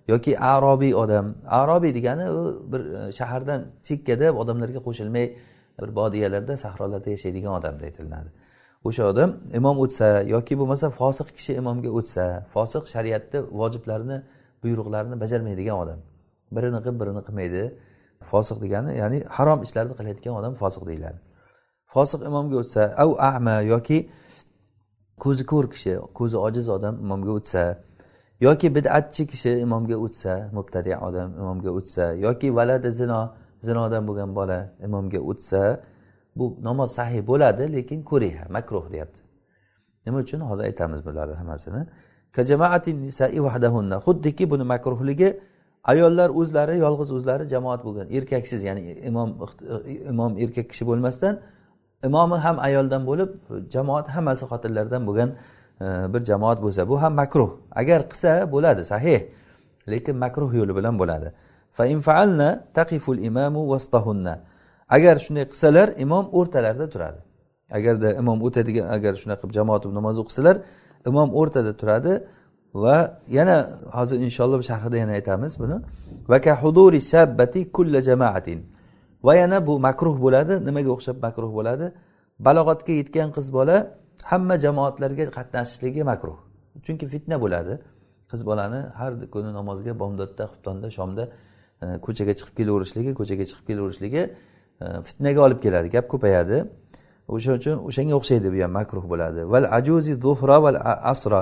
yoki arobiy odam arobiy degani u bir e, shahardan chekkada odamlarga qo'shilmay bir bodiyalarda sahrolarda yashaydigan odam aytilinadi o'sha odam imom o'tsa yoki bo'lmasa fosiq kishi imomga o'tsa fosiq shariatni vojiblarini buyruqlarini bajarmaydigan odam. Birini qilib birini qilmaydi. Fosiq degani ya'ni harom ishlarni qilayotgan odam fosiq deyiladi. Fosiq imomga o'tsa av ama yoki ko'zi ko'r kishi ko'zi ojiz odam imomga o'tsa yoki bid'atchi kishi imomga o'tsa mubtadi odam imomga o'tsa yoki valada zino zinodan bo'lgan bola imomga o'tsa bu namoz sahiy bo'ladi lekin kuriha makruh deyapti. Nima uchun? Hozir aytamiz bularni hammasini. Xuddiki buni makruhligi ayollar o'zlari yolg'iz o'zlari jamoat bo'lgan. Erkaksiz ya'ni imom imom erkak kishi bo'lmasdan imomi ham ayoldan bo'lib jamoat hammasi xotinlardan bo'lgan e, bir jamoat bo'lsa bu ham makruh. Agar qilsa bo'ladi sahih. Lekin makruh yo'li bilan bo'ladi. Agar shunday qilsalar imom o'rtalarida turadi. Agarda imom o'tadigan agar shunaqa qilib jamoat namoz o'qisalar imom o'rtada turadi va yana hozir inshaalloh sharhida yana aytamiz buni. Va yana bu makruh bo'ladi. Nimaga o'xshab makruh bo'ladi? Balog'atga yetgan qiz bola hamma jamoatlarga qatnashishligi makruh. Chunki fitna bo'ladi. Qiz bolani har kuni namozga bomdodda xuftonda shomda e, ko'chaga chiqib kelaverishligi ko'chaga chiqib kelaverishligi fitnaga olib keladi gap ko'payadi. O'shaning uchun o'shanga o'xshaydi bu ham makruh bo'ladi. Val ajuzi zuhra val asra.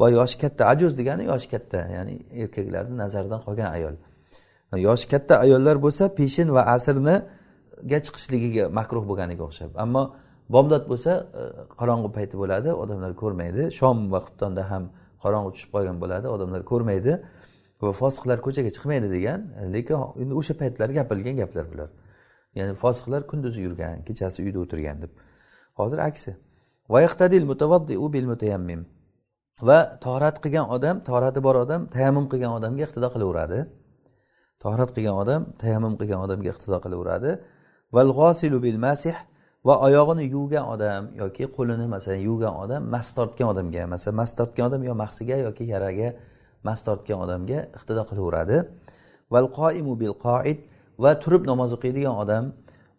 Va yoshi katta ajuz degani yoshi katta ya'ni erkaklarni nazaridan qolgan ayol. Yoshi katta ayollar bo'lsa peshin va asrniga chiqishligiga makruh bo'lganiga o'xshab. Ammo bomdod bo'lsa e, qorong'i payti bo'ladi odamlar ko'rmaydi. Shom va xuftonda ham qorong'i tushib qolgan bo'ladi odamlar ko'rmaydi. Va fosiqlar ko'chaga chiqmaydi degan lekin endi o'sha paytlar gapirilgan gaplar bular. Ya'ni fosiqlar kunduzi yurgan kechasi uyda o'tirgan deb. Hozir aksi. Va torat qilgan odam torati bor odam tayammum qilgan odamga iqtido qilaveradi. Torat qilgan odam tayammum qilgan odamga iqtido qilaveradi. Bil masih va oyog'ini yuvgan odam yoki qo'lini masalan yuvgan odam mas tortgan odamga masalan mas tortgan odam yo mahsiga yoki yaraga mas tortgan odamga iqtido qilaveradi. Val qoimu bil qoid va turib namoz o'qiydigan odam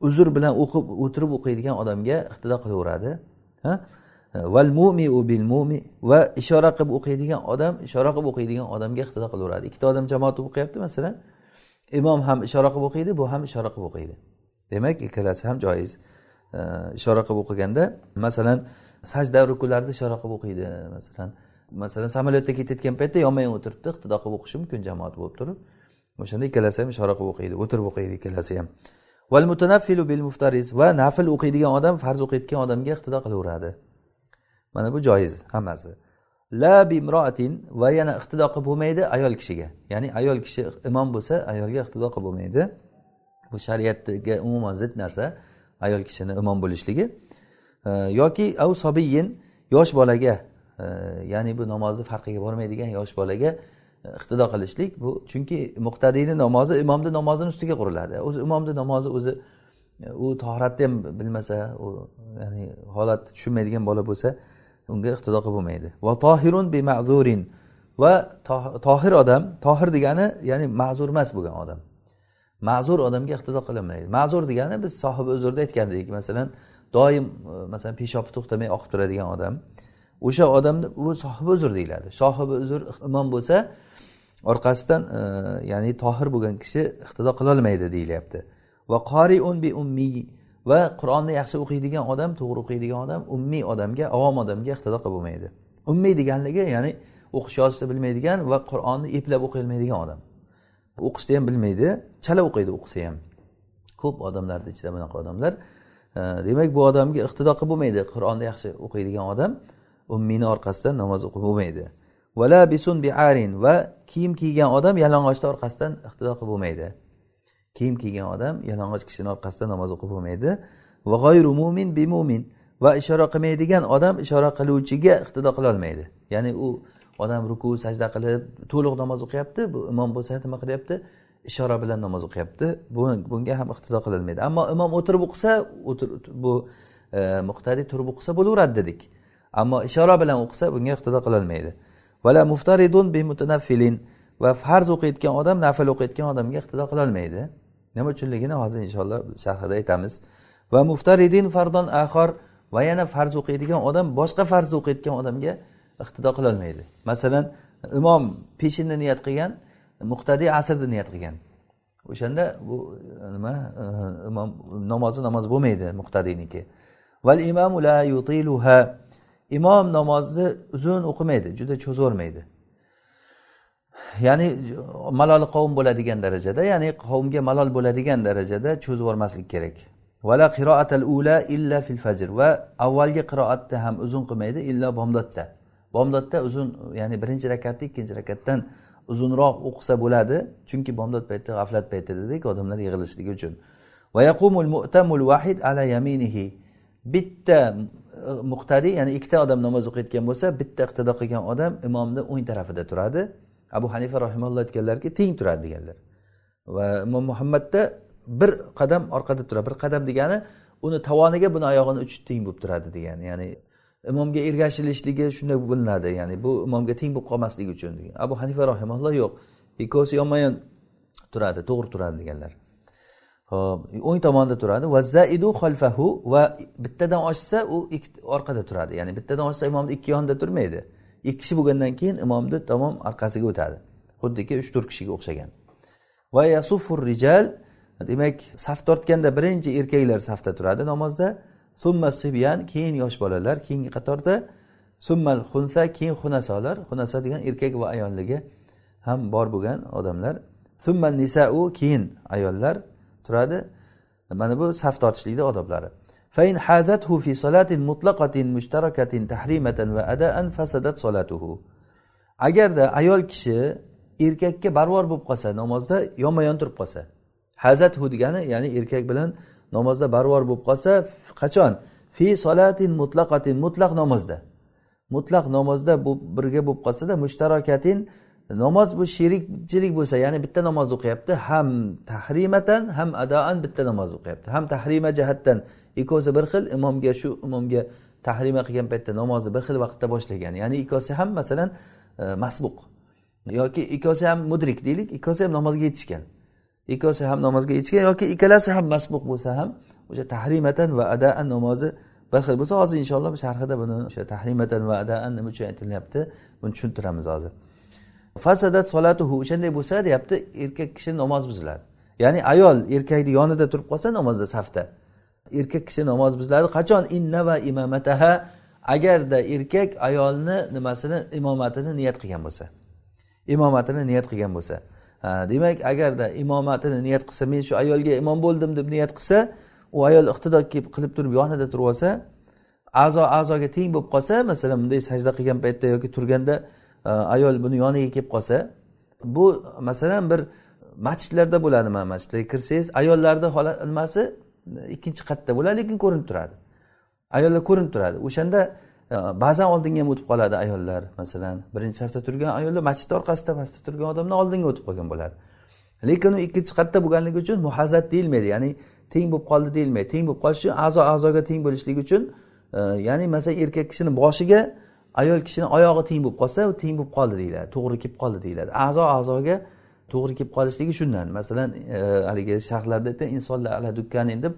uzr bilan o'qib o'tirib o'qiydigan odamga iqtido qilaveradi. Val mumiu bil mumi va ishora qilib o'qiydigan odam ishora qilib o'qiydigan odamga iqtido qilaveradi. Ikkita odam jamoat o'qiyapti masalan imom ham ishora qilib o'qiydi bu ham ishora qilib o'qiydi. Demak ikkalasi ham joiz. Ishora qilib o'qiganda masalan sajda rukularni ishora qilib o'qiydi masalan. Masalan samolyotda ketayotgan paytda yonma yon o'tiribdi iqtido qilib o'qishi mumkin jamoat bo'lib turib. O'shanda ikkalasi ham ishora qilib o'qiydi o'tirib o'qiydi ikkalasi ham. Val mutanaffilu bil muftariz va nafl o'qiydigan odam farz o'qiyotgan odamga iqtido qilaveradi. Mana bu joiz hammasi. La bimroatin va yana iqtido qilib bo'lmaydi ayol kishiga. Ya'ni ayol kishi imom bo'lsa ayolga iqtido qilib bo'lmaydi. Bu shariatga umuman zid narsa ayol kishini imom bo'lishligi. Yoki av sobiyin yosh bolaga ya'ni bu namozni farqiga bormaydigan yosh bolaga iqtido qilishlik bu. Chunki muqtadiyni namozi imomni namozini ustiga quriladi. O'zi imomni namozi o'zi u tohratni ham bilmasa u ya'ni holatni tushunmaydigan bola bo'lsa unga iqtido qilib bo'lmaydi va tohirun bi ma'zurin. Va tohir odam tohir degani ya'ni ma'zur emas bo'lgan odam. Ma'zur odamga iqtido qilinmaydi. Ma'zur degani biz sohibi uzrda aytgandik masalan doim e, masalan peshobi to'xtamay oqib turadigan odam. O'sha odamni u sohibi uzr deyiladi. Sohibi uzr imom bo'lsa orqasidan e, ya'ni tohir bo'lgan kishi iqtido qilolmaydi deyilyapti. Va qoriun bi ummiy va qur'onni yaxshi o'qiydigan odam to'g'ri o'qiydigan odam ummiy odamga avom odamga iqtido qilib bo'lmaydi. Ummiy deganligi ya'ni o'qish yozishni bilmaydigan va qur'onni eplab o'qiy odam. O'qishni ham bilmaydi chala o'qiydi o'qisa ham. Ko'p odamlarni ichida bunaqa odamlar. E, demak bu odamga iqtido qilib bo'lmaydi qur'onni yaxshi o'qiydigan odam. Ummini orqasidan namoz o'qib bo'lmaydi. Vala bisun biarin va kiyim kiygan odam yalang'ochni orqasidan iqtido qilib bo'lmaydi. Kiyim kiygan odam yalang'och kishini orqasidan namoz o'qib bo'lmaydi. Va g'oyru mumin bi mumin va ishora qilmaydigan odam ishora qiluvchiga iqtido qilolmaydi ya'ni u odam ruku sajda qilib to'liq namoz o'qiyapti bu imom bo'lsa nima qilyapti? Ishora bilan namoz o'qiyapti bunga ham iqtido qilolmaydi ammo imom o'tirib o'qisa bu e, muqtadiy turib o'qisa bo'laveradi dedik. Ammo ishora bilan o'qisa bunga iqtido qilolmaydi. Vala muftaridun bi mutanaffilin va farz o'qiyotgan odam nafl o'qiyotgan odamga iqtido qilolmaydi. Nima uchunligini hozir inshaalloh sharhida aytamiz. Va muftaridin fardon axor va yana farz o'qiydigan odam boshqa farz o'qiyotgan odamga iqtido qilolmaydi. Masalan imom peshinni niyat qilgan muqtadiy asrni niyat qilgan. O'shanda bu e, nima e, imom namozi namoz bo'lmaydi muqtadiyniki val imamu la yutiluha imom namozni uzun o'qimaydi juda cho'zvormaydi ya'ni malol qavm bo'ladigan darajada ya'ni qavmga malol bo'ladigan darajada cho'zib yubormaslik kerak. Vala qiroatal ula illa fil fajr va avvalgi qiroatni ham uzun qilmaydi illo bomdodda bomdodda uzun ya'ni birinchi rakatni ikkinchi rakatdan uzunroq o'qisa bo'ladi chunki bomdod payti g'aflat payti dedik odamlar yig'ilishligi uchun. Va yaqumul mu'tamul vahid ala yaminihi. Bitta e, muqtadiy ya'ni ikkita odam namoz o'qiyotgan bo'lsa bitta iqtido qilgan odam imomni o'ng tarafida turadi. Abu hanifa rahimalloh aytganlarki teng turadi deganlar. Va imom muhammadda bir qadam orqada turadi bir qadam degani uni tovoniga buni oyog'ini uchi teng bo'lib turadi degani. Ya'ni imomga ergashilishligi shunday bilinadi. Ya'ni bu imomga teng bo'lib qolmasligi uchun. Degan abu hanifa rahimalloh yo'q ikkovsi yonma yon turadi to'g'ri turadi deganlar. Hop o'ng tomonda turadi. Va zaidu xalfahu va bittadan oshsa u orqada turadi. Ya'ni bittadan oshsa imomni ikki yonida turmaydi. Ikki kishi bo'lgandan keyin imomni tamom orqasiga o'tadi. Xuddiki uch to'rt kishiga o'xshagan. Va yasufur rijal demak saf tortganda birinchi erkaklar safda turadi namozda. Summa sibyan keyin yosh bolalar keyingi qatorda. Summal xunsa keyin xunasolar. Xunasa degan erkak va ayolligi ham bor bo'lgan odamlar. Summa nisau keyin ayollar. turadi mana bu saf tortishlikni odoblari فإن حاذته في صلاة مطلقة مشتركة تحريمة وأداء فسدت صلاته agarda ayol kishi erkakka barvor bo'lib qolsa namozda yonma yon turib qolsa hazathu degani ya'ni erkak bilan namozda barvor bo'lib qolsa qachon fi solatin mutlaqatin mutlaq namozda mutlaq namozda bu birga bo'lib qolsada mushtarokatin namoz bu sherikchilik bo'lsa ya'ni bitta namoz o'qiyapti ham tahrimatan ham adoan bitta namoz o'qiyapti. Ham tahrima jihatdan ikkovsi bir xil imomga shu imomga tahrima qilgan paytda namozni bir xil vaqtda boshlagan. Ya'ni ikkovsi ham masalan e, masbuq. Yoki ikkovsi ham mudrik deylik ikkovsi ham namozga yetishgan. Ikkovsi ham namozga yetishgan yoki ikkalasi ham masbuq bo'lsa ham o'sha tahrimatan va adaan namozi bir xil bo'lsa hozir inshaalloh sharhida buni o'sha tahrimatan va adaan nima uchun aytilyapti buni tushuntiramiz hozir. Fasadat solatuhu o'shanday bo'lsa deyapti erkak kishi namoz buziladi. Ya'ni ayol erkakni yonida turib qolsa namozda safda. Erkak kishi namoz buziladi. Qachon? Inna va imomataha agarda erkak ayolni nimasini imomatini niyat qilgan bo'lsa. Imomatini niyat qilgan bo'lsa. Demak agarda imomatini niyat qilsa men shu ayolga imom bo'ldim deb niyat qilsa u ayol iqtido qilib turib yonida turib olsa a'zo a'zoga teng bo'lib qolsa masalan bunday sajda qilgan paytda yoki turganda ayol buni yoniga kelib qolsa bu masalan bir masjidlarda bo'ladi mana masjidlarga kirsangiz ayollarni nimasi ikkinchi qatda bo'ladi lekin ko'rinib turadi. Ayollar ko'rinib turadi. O'shanda e, ba'zan oldinga ham o'tib qoladi ayollar. Masalan birinchi safda turgan ayollar masjidni orqasida pastda turgan odamdan oldinga o'tib qolgan bo'ladi. Lekin u ikkinchi qatda bo'lganligi uchun muhazat deyilmaydi ya'ni teng bo'lib qoldi deyilmaydi. Teng bo'lib qolish uchun a'zo a'zoga teng bo'lishligi uchun e, ya'ni masalan erkak kishini boshiga ayol kishini oyog'i teng bo'lib qolsa u teng bo'lib qoldi deyiladi to'g'ri kelib qoldi deyiladi. A'zo a'zoga to'g'ri kelib qolishligi shundan. Masalan e, haligi sharhlarda aytgan insonlar ala dukkani deb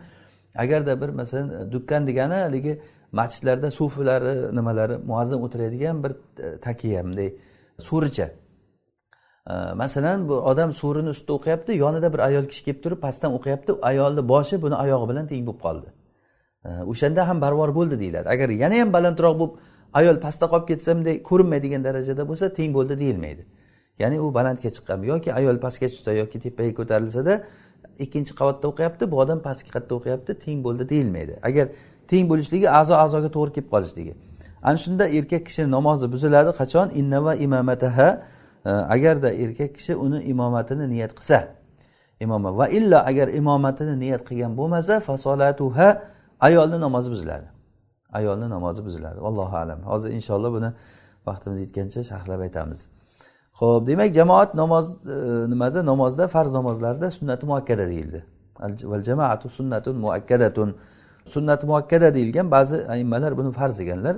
agarda bir masalan dukkan degani haligi masjidlarda sufilari nimalari muazzin o'tiradigan bir e, takiya bunday so'richa e, masalan bu odam so'rini ustida o'qiyapti yonida bir ayol kishi kelib turib pastdan o'qiyapti ayolni boshi buni oyog'i bilan teng bo'lib qoldi. E, o'shanda ham barvor bo'ldi deyiladi. Agar yana ham balandroq bo'lib ayol pastda qolib ketsa bunday ko'rinmaydigan darajada bo'lsa teng bo'ldi deyilmaydi. Ya'ni u balandga chiqqan. Yoki ayol pastga tushsa yoki tepaga ko'tarilsada ikkinchi qavatda o'qiyapti bu odam pastki qatda o'qiyapti teng bo'ldi deyilmaydi. Agar teng bo'lishligi a'zo a'zoga to'g'ri kelib qolishligi. Ana shunda erkak kishi namozi buziladi qachon? Innava imomataha e, agarda erkak kishi uni imomatini niyat qilsa. Imoma. Va illa agar imomatini niyat qilgan bo'lmasa fasolatuha ayolni namozi buziladi. Ayolni namozi buziladi. Allohu alam. Hozir inshaalloh buni vaqtimiz yetgancha sharhlab aytamiz. Ho'p demak jamoat namoz e, nimada? Namozda farz namozlarda sunnati muakkada deyildi. Val jamaatu sunnatun muakkadatun. Sunnati muakkada deyilgan ba'zi aimmalar buni farz deganlar.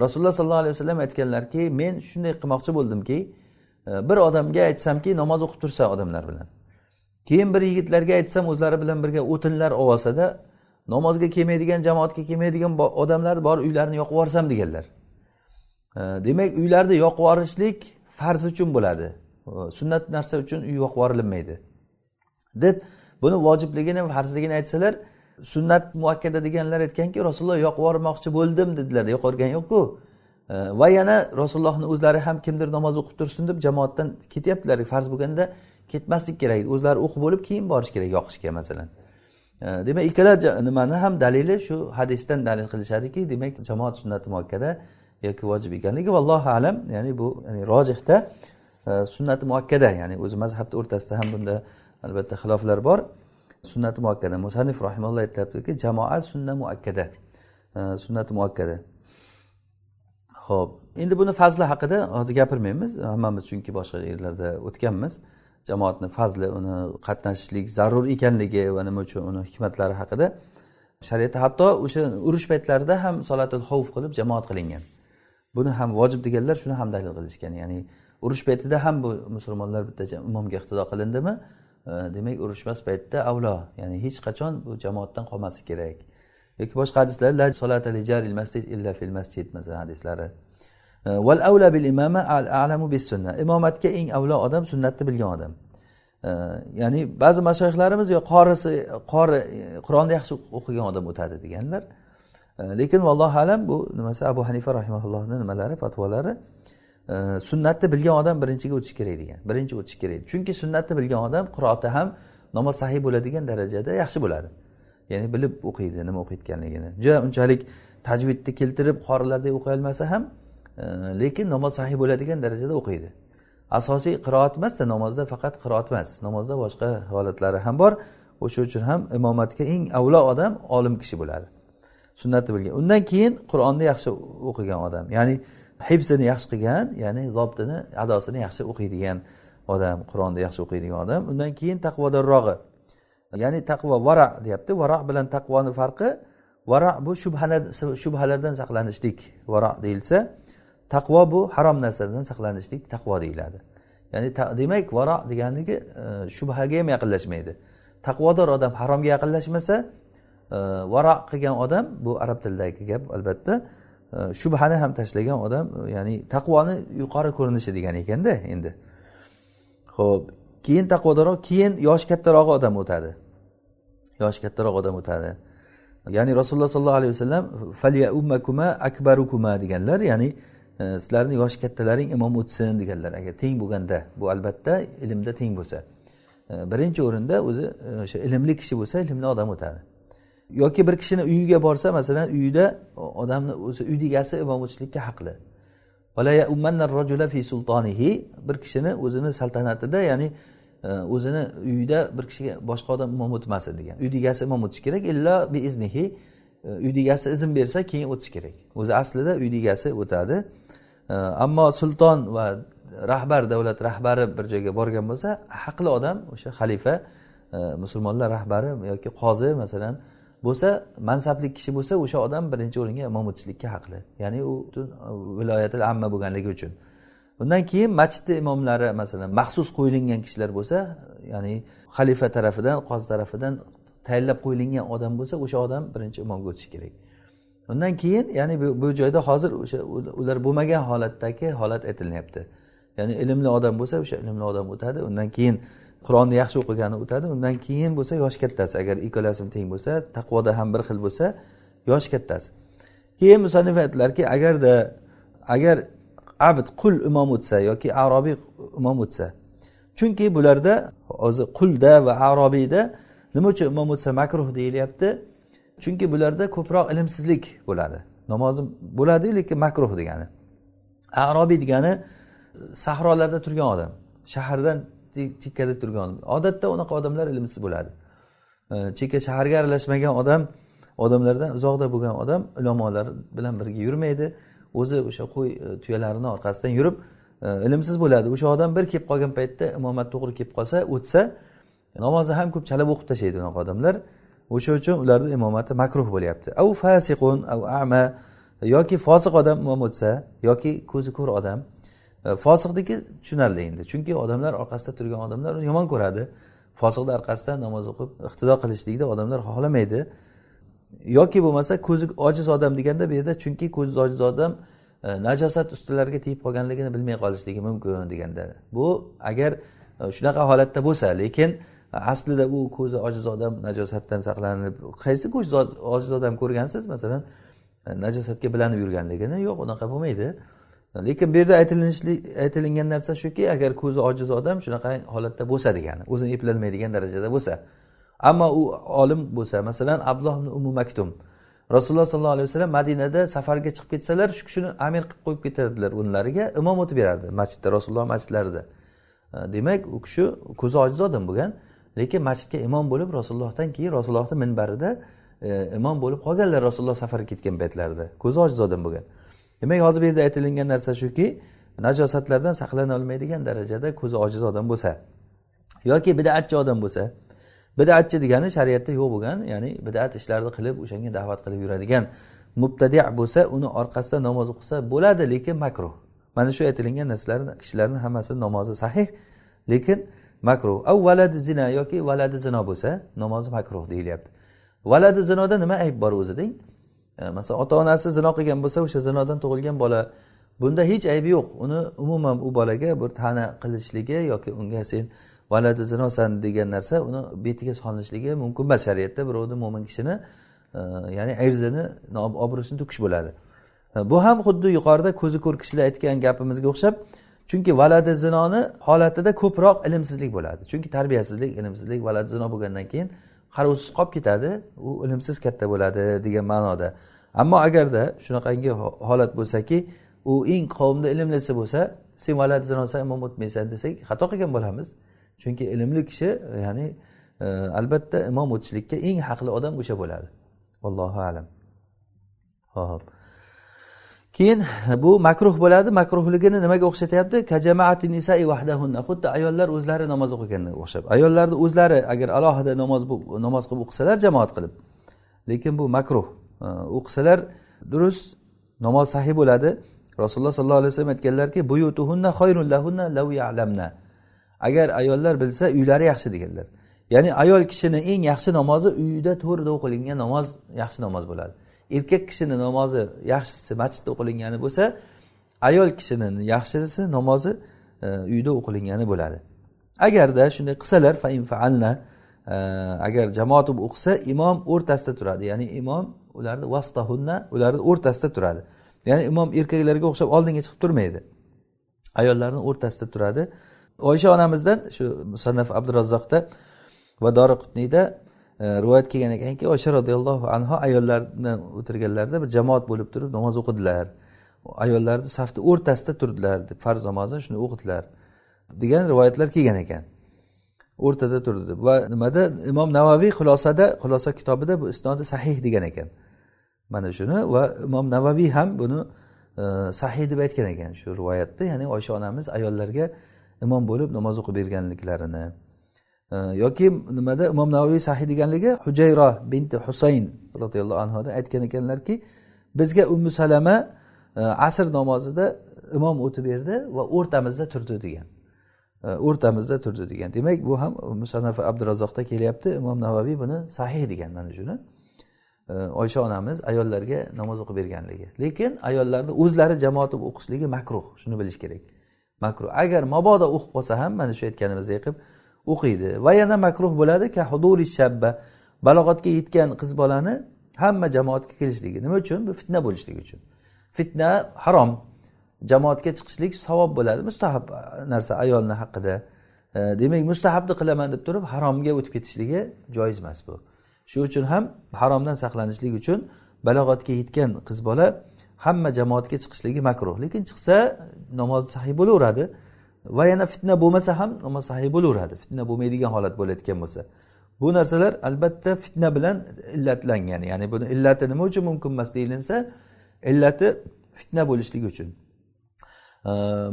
Rasululloh sollallohu alayhi vasallam aytganlarki men shunday qilmoqchi bo'ldimki e, bir odamga aytsamki namoz o'qib tursa odamlar bilan. Keyin bir yigitlarga aytsam o'zlari bilan birga o'tinlar olsada namozga kelmaydigan jamoatga kelmaydigan odamlar bor uylarini yoqib yuborsam deganlar. Demak uylarni yoqib yuborishlik farz uchun bo'ladi. Sunnat narsa uchun uy yoqib yuborilinmaydi deb buni vojibligini farzligini aytsalar sunnat muakkada deganlar aytganki rasululloh yoqib yubormoqchi bo'ldim dedilar. Yoqib yuborgani yo'qku va yana rasulullohni o'zlari ham kimdir namoz o'qib tursin deb jamoatdan ketyaptilar. Farz bo'lganda ketmaslik kerak. O'zlari o'qib bo'lib keyin borish kerak yoqishga masalan. Demak ikkala nimani ham dalili shu hadisdan dalil qilishadiki demak jamoat sunnati muakkada yoki vojib ekanligi vallohu alam. Ya'ni bu ya'ni rojihda e, sunnati muakkada ya'ni o'zi mazhabni o'rtasida ham bunda albatta xiloflar bor. Sunnati muakkada musanif rahimalloh aytyaptiki jamoat sunna muakkada. E, sunnati muakkada. Ho'p endi buni fazli haqida hozir gapirmaymiz. Hammamiz chunki boshqa yerlarda o'tganmiz. Jamoatni fazli uni qatnashishlik zarur ekanligi va nima uchun uni hikmatlari haqida shariatda hatto o'sha urush paytlarida ham solatul xovf qilib jamoat qilingan. Buni ham vojib deganlar shuni ham dalil qilishgan. Ya'ni urush paytida ham bu musulmonlar bitta imomga iqtido qilindimi? Demak urushmas paytda avlo. Ya'ni hech qachon bu jamoatdan qolmaslik kerak. Yoki boshqa hadislar la solata li jaril masjid illa fil masjid masalan hadislari. Val avla bil imama al a'lamu bis sunna imomatga eng avlo odam sunnatni bilgan odam. Ya'ni ba'zi mashoyihlarimiz yo qorisi qori qur'onni yaxshi o'qigan odam o'tadi deganlar. Lekin vallohu alam bu nimasi? Abu hanifa rahimaullohni nimalari fatvolari. Sunnatni bilgan odam birinchiga o'tishi kerak degan birinchi o'tishi kerak. Chunki sunnatni bilgan odam qiroati ham namoz sahiy bo'ladigan darajada yaxshi bo'ladi. Ya'ni bilib o'qiydi nima o'qiyotganligini. Juda unchalik tajvidni keltirib qorilarday o'qiy olmasa ham lekin namoz sahiy bo'ladigan darajada o'qiydi. Asosiy qiroat emasda namozda faqat qiroat emas. Namozda boshqa holatlari ham bor. O'sha uchun ham imomatga eng avlo odam olim kishi bo'ladi. Sunnatni bilgan. Undan keyin qur'onni yaxshi o'qigan odam ya'ni hibsini yaxshi qilgan ya'ni zobtini adosini yaxshi o'qiydigan odam qur'onni yaxshi o'qiydigan odam. Undan keyin taqvodorrog'i. Ya'ni taqvo vara deyapti. Vara bilan taqvoni farqi vara bu shubhalardan saqlanishlik. Vara deyilsa taqvo bu harom narsalardan saqlanishlik taqvo deyiladi. Ya'ni demak varo deganligi e, shubhaga ham yaqinlashmaydi. Taqvodor odam haromga yaqinlashmasa e, varo qilgan odam bu arab tilidagi gap albatta e, shubhani ham tashlagan odam e, ya'ni taqvoni yuqori ko'rinishi degan ekanda endi. Ho'p keyin taqvodorroq keyin yoshi kattarog'i odam o'tadi. Yoshi kattaroq odam o'tadi. Ya'ni rasululloh sollallohu alayhi vasallam falya ummakuma akbarukuma deganlar ya'ni E, sizlarni yoshi kattalaring imom o'tsin deganlar. Agar teng bo'lganda bu albatta ilmda teng bo'lsa. E, birinchi o'rinda o'zi e, o'sha ilmli kishi bo'lsa ilmli odam o'tadi. Yoki bir kishini uyiga borsa masalan uyida odamni o'zi uyni egasi imom o'tishlikka haqli. Bir kishini o'zini saltanatida ya'ni o'zini uyida bir kishiga boshqa odam imom o'tmasin degan. Uyni egasi imom o'tishi kerak illo biiznihi e, uyni egasi izn bersa keyin o'tish kerak. O'zi aslida uyni egasi o'tadi. Ammo sulton va rahbar davlat rahbari bir joyga borgan bo'lsa haqli odam o'sha xalifa e, musulmonlar rahbari yoki qozi masalan bo'lsa mansabli kishi bo'lsa o'sha odam birinchi o'ringa imom o'tishlikka haqli. Ya'ni u butun e, viloyati amma bo'lganligi uchun. Undan keyin masjidni imomlari masalan maxsus qo'yilgan kishilar bo'lsa ya'ni xalifa tarafidan qozi tarafidan tayinlab qo'yilgan odam bo'lsa o'sha odam birinchi imomga o'tishi kerak. Undan keyin ya'ni bu, bu joyda hozir o'sha ular bo'lmagan holatdagi holat aytilyapti ya'ni ilmli odam bo'lsa o'sha ilmli odam o'tadi undan keyin qur'onni yaxshi o'qigani o'tadi undan keyin bo'lsa yosh kattasi. Agar ikkalasi teng bo'lsa taqvoda ham bir xil bo'lsa yosh kattasi. Keyin musannif aytdilarki agarda agar abd qul imom o'tsa yoki arobiy imom o'tsa chunki bularda o'zi qulda va arobiyda nima uchun imom o'tsa makruh deyilyapti? Chunki bularda ko'proq ilmsizlik bo'ladi. Namozi bo'ladi lekin makruh degani. Arobiy degani e, sahrolarda turgan odam shahardan chekkada turgan odatda unaqa odamlar ilmsiz bo'ladi. E, chekka shaharga aralashmagan odam odamlardan uzoqda bo'lgan odam ulamolar bilan birga yurmaydi. O'zi o'sha qo'y e, tuyalarini orqasidan yurib ilmsiz bo'ladi. O'sha odam bir kelib qolgan paytda imomat to'g'ri kelib qolsa o'tsa namozni ham ko'p chalab o'qib tashlaydi unaqa odamlar. O'sha uchun ularni imomati makruh bo'lyapti. Av fasiqun av ama yoki fosiq odam imom o'tsa yoki ko'zi ko'r odam e, fosiqniki tushunarli endi. Chunki odamlar orqasida turgan odamlar uni yomon ko'radi. Fosiqni orqasidan namoz o'qib iqtido qilishlikni odamlar xohlamaydi. Yoki bo'lmasa ko'zi ojiz odam deganda bu yerda chunki ko'zi ojiz odam e, najosat ustilariga tegib qolganligini bilmay qolishligi mumkin deganda. Bu agar e, shunaqa holatda bo'lsa lekin aslida u ko'zi ojiz odam najosatdan saqlanib qaysi ko'zi ojiz odam ko'rgansiz? Masalan najosatga bilanib yurganligini yo'q unaqa bo'lmaydi. Lekin bu yerda aytilingan narsa shuki agar ko'zi ojiz odam shunaqa holatda bo'lsa degani o'zini eplolmaydigan darajada bo'lsa. Ammo u olim bo'lsa masalan abdulloh ibn umu maktum rasululloh sollallohu alayhi vasallam madinada safarga chiqib ketsalar shu kishini amir qilib qo'yib ketardilar o'nlariga imom o'tib berardi masjidda rasululloh masjidlarida. Demak u kishi ko'zi ojiz odam bo'lgan. Lekin masjidga imom bo'lib rasulullohdan keyin rasulullohni minbarida e, imom bo'lib qolganlar rasululloh safarga ketgan paytlarida. Ko'zi ojiz odam bo'lgan. Demak hozir bu yerda aytilingan narsa shuki najosatlardan saqlana olmaydigan darajada ko'zi ojiz odam bo'lsa yoki bidatchi odam bo'lsa bidatchi degani shariatda yo'q bo'lgan ya'ni bidat ishlarni qilib o'shanga da'vat qilib yuradigan mubtadi bo'lsa uni orqasidan namoz o'qisa bo'ladi lekin makruh. Mana shu aytilingan narsalarni kishilarni hammasi namozi sahih lekin makruh. Av valadi zina yoki valadi zino bo'lsa namozi makruh deyilyapti. Valadi zinoda nima ayb bor o'zi deng? E, masalan ota onasi zino qilgan bo'lsa o'sha zinodan tug'ilgan bola bunda hech aybi yo'q. Uni umuman u bolaga bir ta'na qilishligi yoki unga sen valadi zinosan degan narsa uni betiga solinishligi mumkin emas shariatda. Birovni mo'min kishini e, ya'ni arzini obro'sini to'kish bo'ladi. E, bu ham xuddi yuqorida ko'zi ko'r kishilar aytgan gapimizga o'xshab chunki valadi zinoni holatida ko'proq ilmsizlik bo'ladi. Chunki tarbiyasizlik ilmsizlik valadi zino bo'lgandan keyin qarovsiz qolib ketadi u ilmsiz katta bo'ladi degan ma'noda. Ammo agarda shunaqangi holat bo'lsaki u eng qavmda ilmlisi bo'lsa sen valadi zinosan imom o'tmaysan desak xato qilgan bo'lamiz. Chunki ilmli kishi ya'ni e, albatta imom o'tishlikka eng haqli odam o'sha bo'ladi. Allohu alam. Ho'p. Keyin bu makruh bo'ladi makruhligini nimaga o'xshatyapti? Xuddi ayollar o'zlari namoz o'qiganga o'xshab. Ayollarni o'zlari agar alohida namoz namoz qilib o'qisalar jamoat qilib. Lekin bu makruh. O'qisalar durust namoz sahiy bo'ladi. Rasululloh sollallohu alayhi vasallam aytganlarki agar ayollar bilsa uylari yaxshi deganlar. Ya'ni ayol kishini eng yaxshi namozi uyida to'rida o'qilingan namoz yaxshi namoz bo'ladi. Erkak kishini namozi yaxshisi masjidda o'qilingani bo'lsa ayol kishini yaxshisi namozi e, uyda o'qilingani bo'ladi. Agarda shunday qilsalar faalna e, agar jamoat bo'lib o'qisa imom o'rtasida turadi. Ya'ni imom ularni vastahunna ularni o'rtasida turadi. Ya'ni imom erkaklarga o'xshab oldinga chiqib turmaydi. Ayollarni o'rtasida turadi. Oysha onamizdan shu musannaf abdurazzoqda va dori qutniyda E, rivoyat kelgan ekanki osha roziyallohu anhu ayollarni o'tirganlarida bir jamoat bo'lib turib namoz o'qidilar. Ayollarni safni o'rtasida turdilar deb farz namozni shuni o'qidilar degan rivoyatlar kelgan ekan. O'rtada turdi. Deb va nimada? Imom navaviy xulosada xulosa kitobida bu isnodi sahih degan ekan. Mana shuni va imom navaviy ham buni e, deb aytgan ekan shu rivoyatda. Ya'ni oysha onamiz ayollarga imom bo'lib namoz o'qib berganliklarini yoki nimada imom navoiy sahiy deganligi hujayro binti husayn roziyallohu anhudan aytgan ekanlarki bizga ummu salama e, asr namozida imom o'tib berdi va o'rtamizda turdi degan. E, o'rtamizda turdi degan. Demak bu ham musanafi abdurazzoqda kelyapti. Imom navaviy buni sahih degan mana shuni. E, Oysha onamiz ayollarga namoz o'qib berganligi. Lekin ayollarni o'zlari jamoat o'qishligi makruh. Shuni bilish kerak. Makruh. Agar mabodo o'qib qolsa ham mana shu aytganimizdek qilib o'qiydi. Va yana makruh bo'ladi kahuduri shabba balog'atga yetgan qiz bolani hamma jamoatga kelishligi. Nima uchun? Bu fitna bo'lishligi uchun. Fitna harom. Jamoatga chiqishlik savob bo'ladi. Mustahab uh, narsa ayolni haqida. E, demak mustahabni qilaman deb turib haromga o'tib ketishligi joiz emas bu. Shuning uchun ham haromdan saqlanishlik uchun balog'atga yetgan qiz bola hamma jamoatga chiqishligi makruh. Lekin chiqsa namoz sahiy bo'laveradi. Va yana fitna bo'lmasa ham namoz sahiy bo'laveradi. Fitna bo'lmaydigan holat bo'layotgan bo'lsa. Bu narsalar albatta fitna bilan illatlangan. Ya'ni buni illati nima uchun mumkin emas deyilinsa illati fitna bo'lishligi uchun.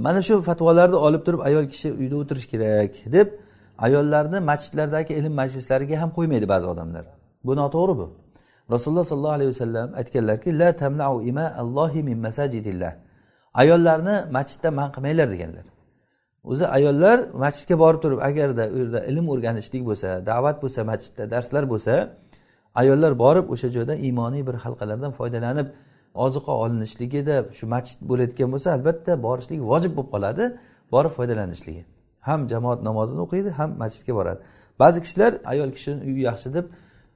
Mana shu fatvolarni olib turib ayol kishi uyda o'tirish kerak deb ayollarni masjidlardagi ilm majlislariga ham qo'ymaydi ba'zi odamlar. Bu noto'g'ri bu. Rasululloh sollallohu alayhi vasallam aytganlarki la tamnau ima allohi min masajidillah. Ayollarni masjiddan man qilmanglar deganlar. O'zi ayollar masjidga borib turib agarda u yerda ilm o'rganishlik bo'lsa da'vat bo'lsa masjidda darslar bo'lsa ayollar borib o'sha joydan iymoniy bir halqalardan foydalanib oziqa olinishligida shu masjid bo'layotgan bo'lsa albatta borishlik vojib bo'lib qoladi borib foydalanishligi ham jamoat namozini o'qiydi ham masjidga boradi. Ba'zi kishilar ayol kishini uyi yaxshi deb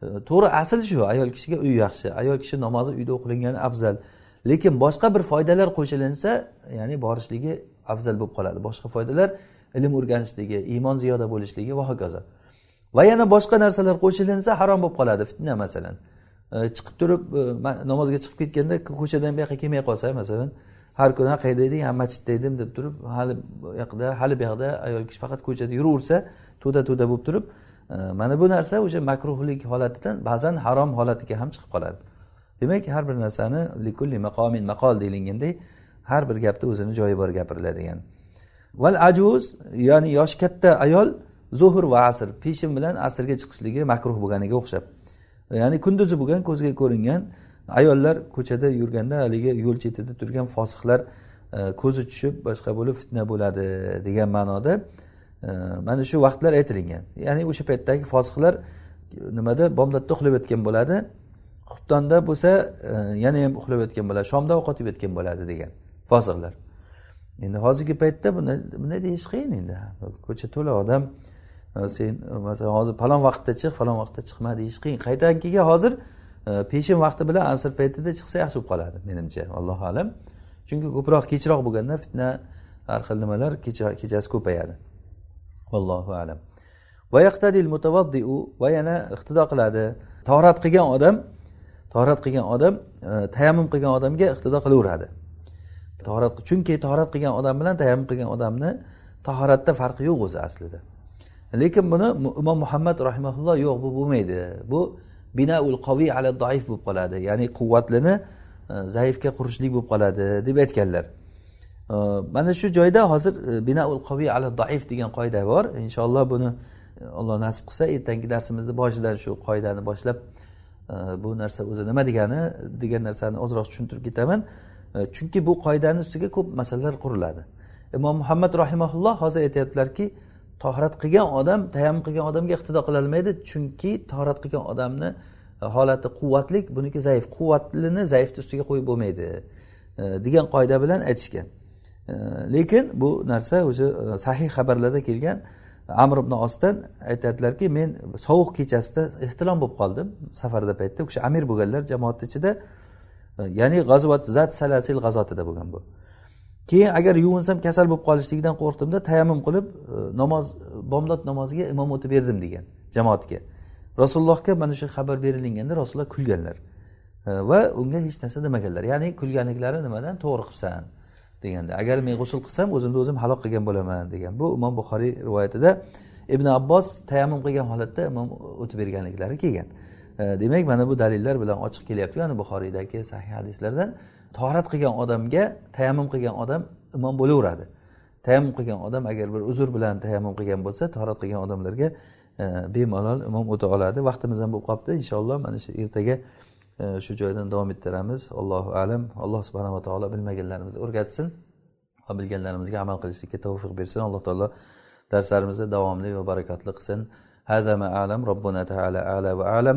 e, to'g'ri asl shu ayol kishiga uy yaxshi ayol kishi namozi uyda o'qilingani afzal. Lekin boshqa bir foydalar qo'shilinsa ya'ni borishligi afzal bo'lib qoladi. Boshqa foydalar ilm o'rganishligi iymon ziyoda bo'lishligi va hokazo. Va yana boshqa narsalar qo'shilinsa harom bo'lib qoladi fitna masalan. E, chiqib turib e, namozga chiqib ketganda ko'chadan bu yoqqa kelmay qolsa masalan har kuni ha qayerda eding? Ha masjidda edim deb turib hali bu yoqda hali bu yoqda ayol kishi faqat ko'chada yuraversa to'da to'da bo'lib turib e, mana bu narsa o'sha makruhlik holatidan ba'zan harom holatiga ham chiqib qoladi. Demak har bir narsani likulli maqomin maqol deyilganday har bir gapni o'zini joyi bor gapiriladigan. Val ajuz ya'ni yoshi katta ayol zuhr va asr peshin bilan asrga chiqishligi makruh bo'lganiga o'xshab. Ya'ni kunduzi bo'lgan ko'zga ko'ringan ayollar ko'chada yurganda haligi yo'l chetida turgan fosiqlar e, ko'zi tushib boshqa bo'lib fitna bo'ladi degan ma'noda e, mana shu vaqtlar aytilingan ya'ni o'sha paytdagi fosiqlar nimada? Bomdodda uxlab yotgan bo'ladi. Xubtonda bo'lsa e, yana ham uxlab yotgan bo'ladi. Shomda ovqat yeb yotgan bo'ladi degan. Fosiqlar endi hozirgi paytda buni bunday deyish qiyin endi. Ko'cha to'la odam e, sen e, masalan hozir falon vaqtda chiq falon vaqtda chiqma deyish qiyin. Qaytakiga hozir e, peshin vaqti bilan asr paytida chiqsa yaxshi bo'lib qoladi menimcha. Allohu alam. Chunki ko'proq kechroq bo'lganda fitna har xil nimalar kechasi ko'payadi. Vallohu alam. Va yana iqtido qiladi. Torat qilgan odam torat qilgan odam tayammum qilgan odamga iqtido qilaveradi. Tahorat chunki tahorat qilgan odam bilan tayammum qilgan odamni tahoratda farqi yo'q o'zi aslida. Lekin buni imom muhammad rahimaulloh yo'q bu bo'lmaydi. Bu binaul qoviy ala doif bo'lib qoladi. Ya'ni quvvatlini e, zaifga qurishlik bo'lib qoladi deb aytganlar. E, mana shu joyda hozir e, binaul qoviy ala doif degan qoida bor. Inshaalloh buni alloh nasib qilsa ertangi darsimizni boshidan shu qoidani boshlab bu narsa o'zi nima degani degan narsani ozroq tushuntirib ketaman. E, chunki bu qoidani ustiga ko'p masalalar quriladi. Imom muhammad rahimaulloh hozir aytyaptilarki tohrat qilgan odam tayammum qilgan odamga iqtido qilolmaydi chunki tohrat qilgan odamni e, holati quvvatlik buniki zaif. Quvvatlini zaifni ustiga qo'yib bo'lmaydi e, degan qoida bilan aytishgan. Lekin bu narsa o'zi sahih xabarlarda kelgan. Amr ibn osdan aytadilarki men sovuq kechasida ehtilom bo'lib qoldim safarda paytda. U kishi amir bo'lganlar jamoatni ichida ya'ni g'azvat zat salasil g'azotida bo'lgan bu. Keyin agar yuvinsam kasal bo'lib qolishligidan qo'rqdimda tayammum qilib namoz bomdod namoziga imom o'tib berdim degan jamoatga. Rasulullohga mana shu xabar berilganda rasululloh kulganlar. Va unga hech narsa demaganlar. Ya'ni kulganliklari nimadan? To'g'ri qilibsan deganda. Agar men g'usul qilsam o'zimni o'zim halok qilgan bo'laman degan. Bu imom buxoriy rivoyatida ibn abbos tayammum qilgan holatda imom o'tib berganliklari kelgan. demak mana bu dalillar bilan ochiq kelyapti ya'ni buxoriydagi sahih hadislardan torat qilgan odamga tayammum qilgan odam imom bo'laveradi tayammum qilgan odam agar bir uzr bilan tayammum qilgan bo'lsa torat qilgan odamlarga e, bemalol imom o'ta oladi vaqtimiz ham bo'lib qolibdi inshaalloh mana shu ertaga e, shu joydan davom ettiramiz allohu alam alloh subhanava taolo bilmaganlarimizni o'rgatsin va bilganlarimizga amal qilishlikka tavfiq bersin alloh taolo darslarimizni davomli va barakotli qilsin هذا ما أعلم ربنا تعالى أعلى وأعلم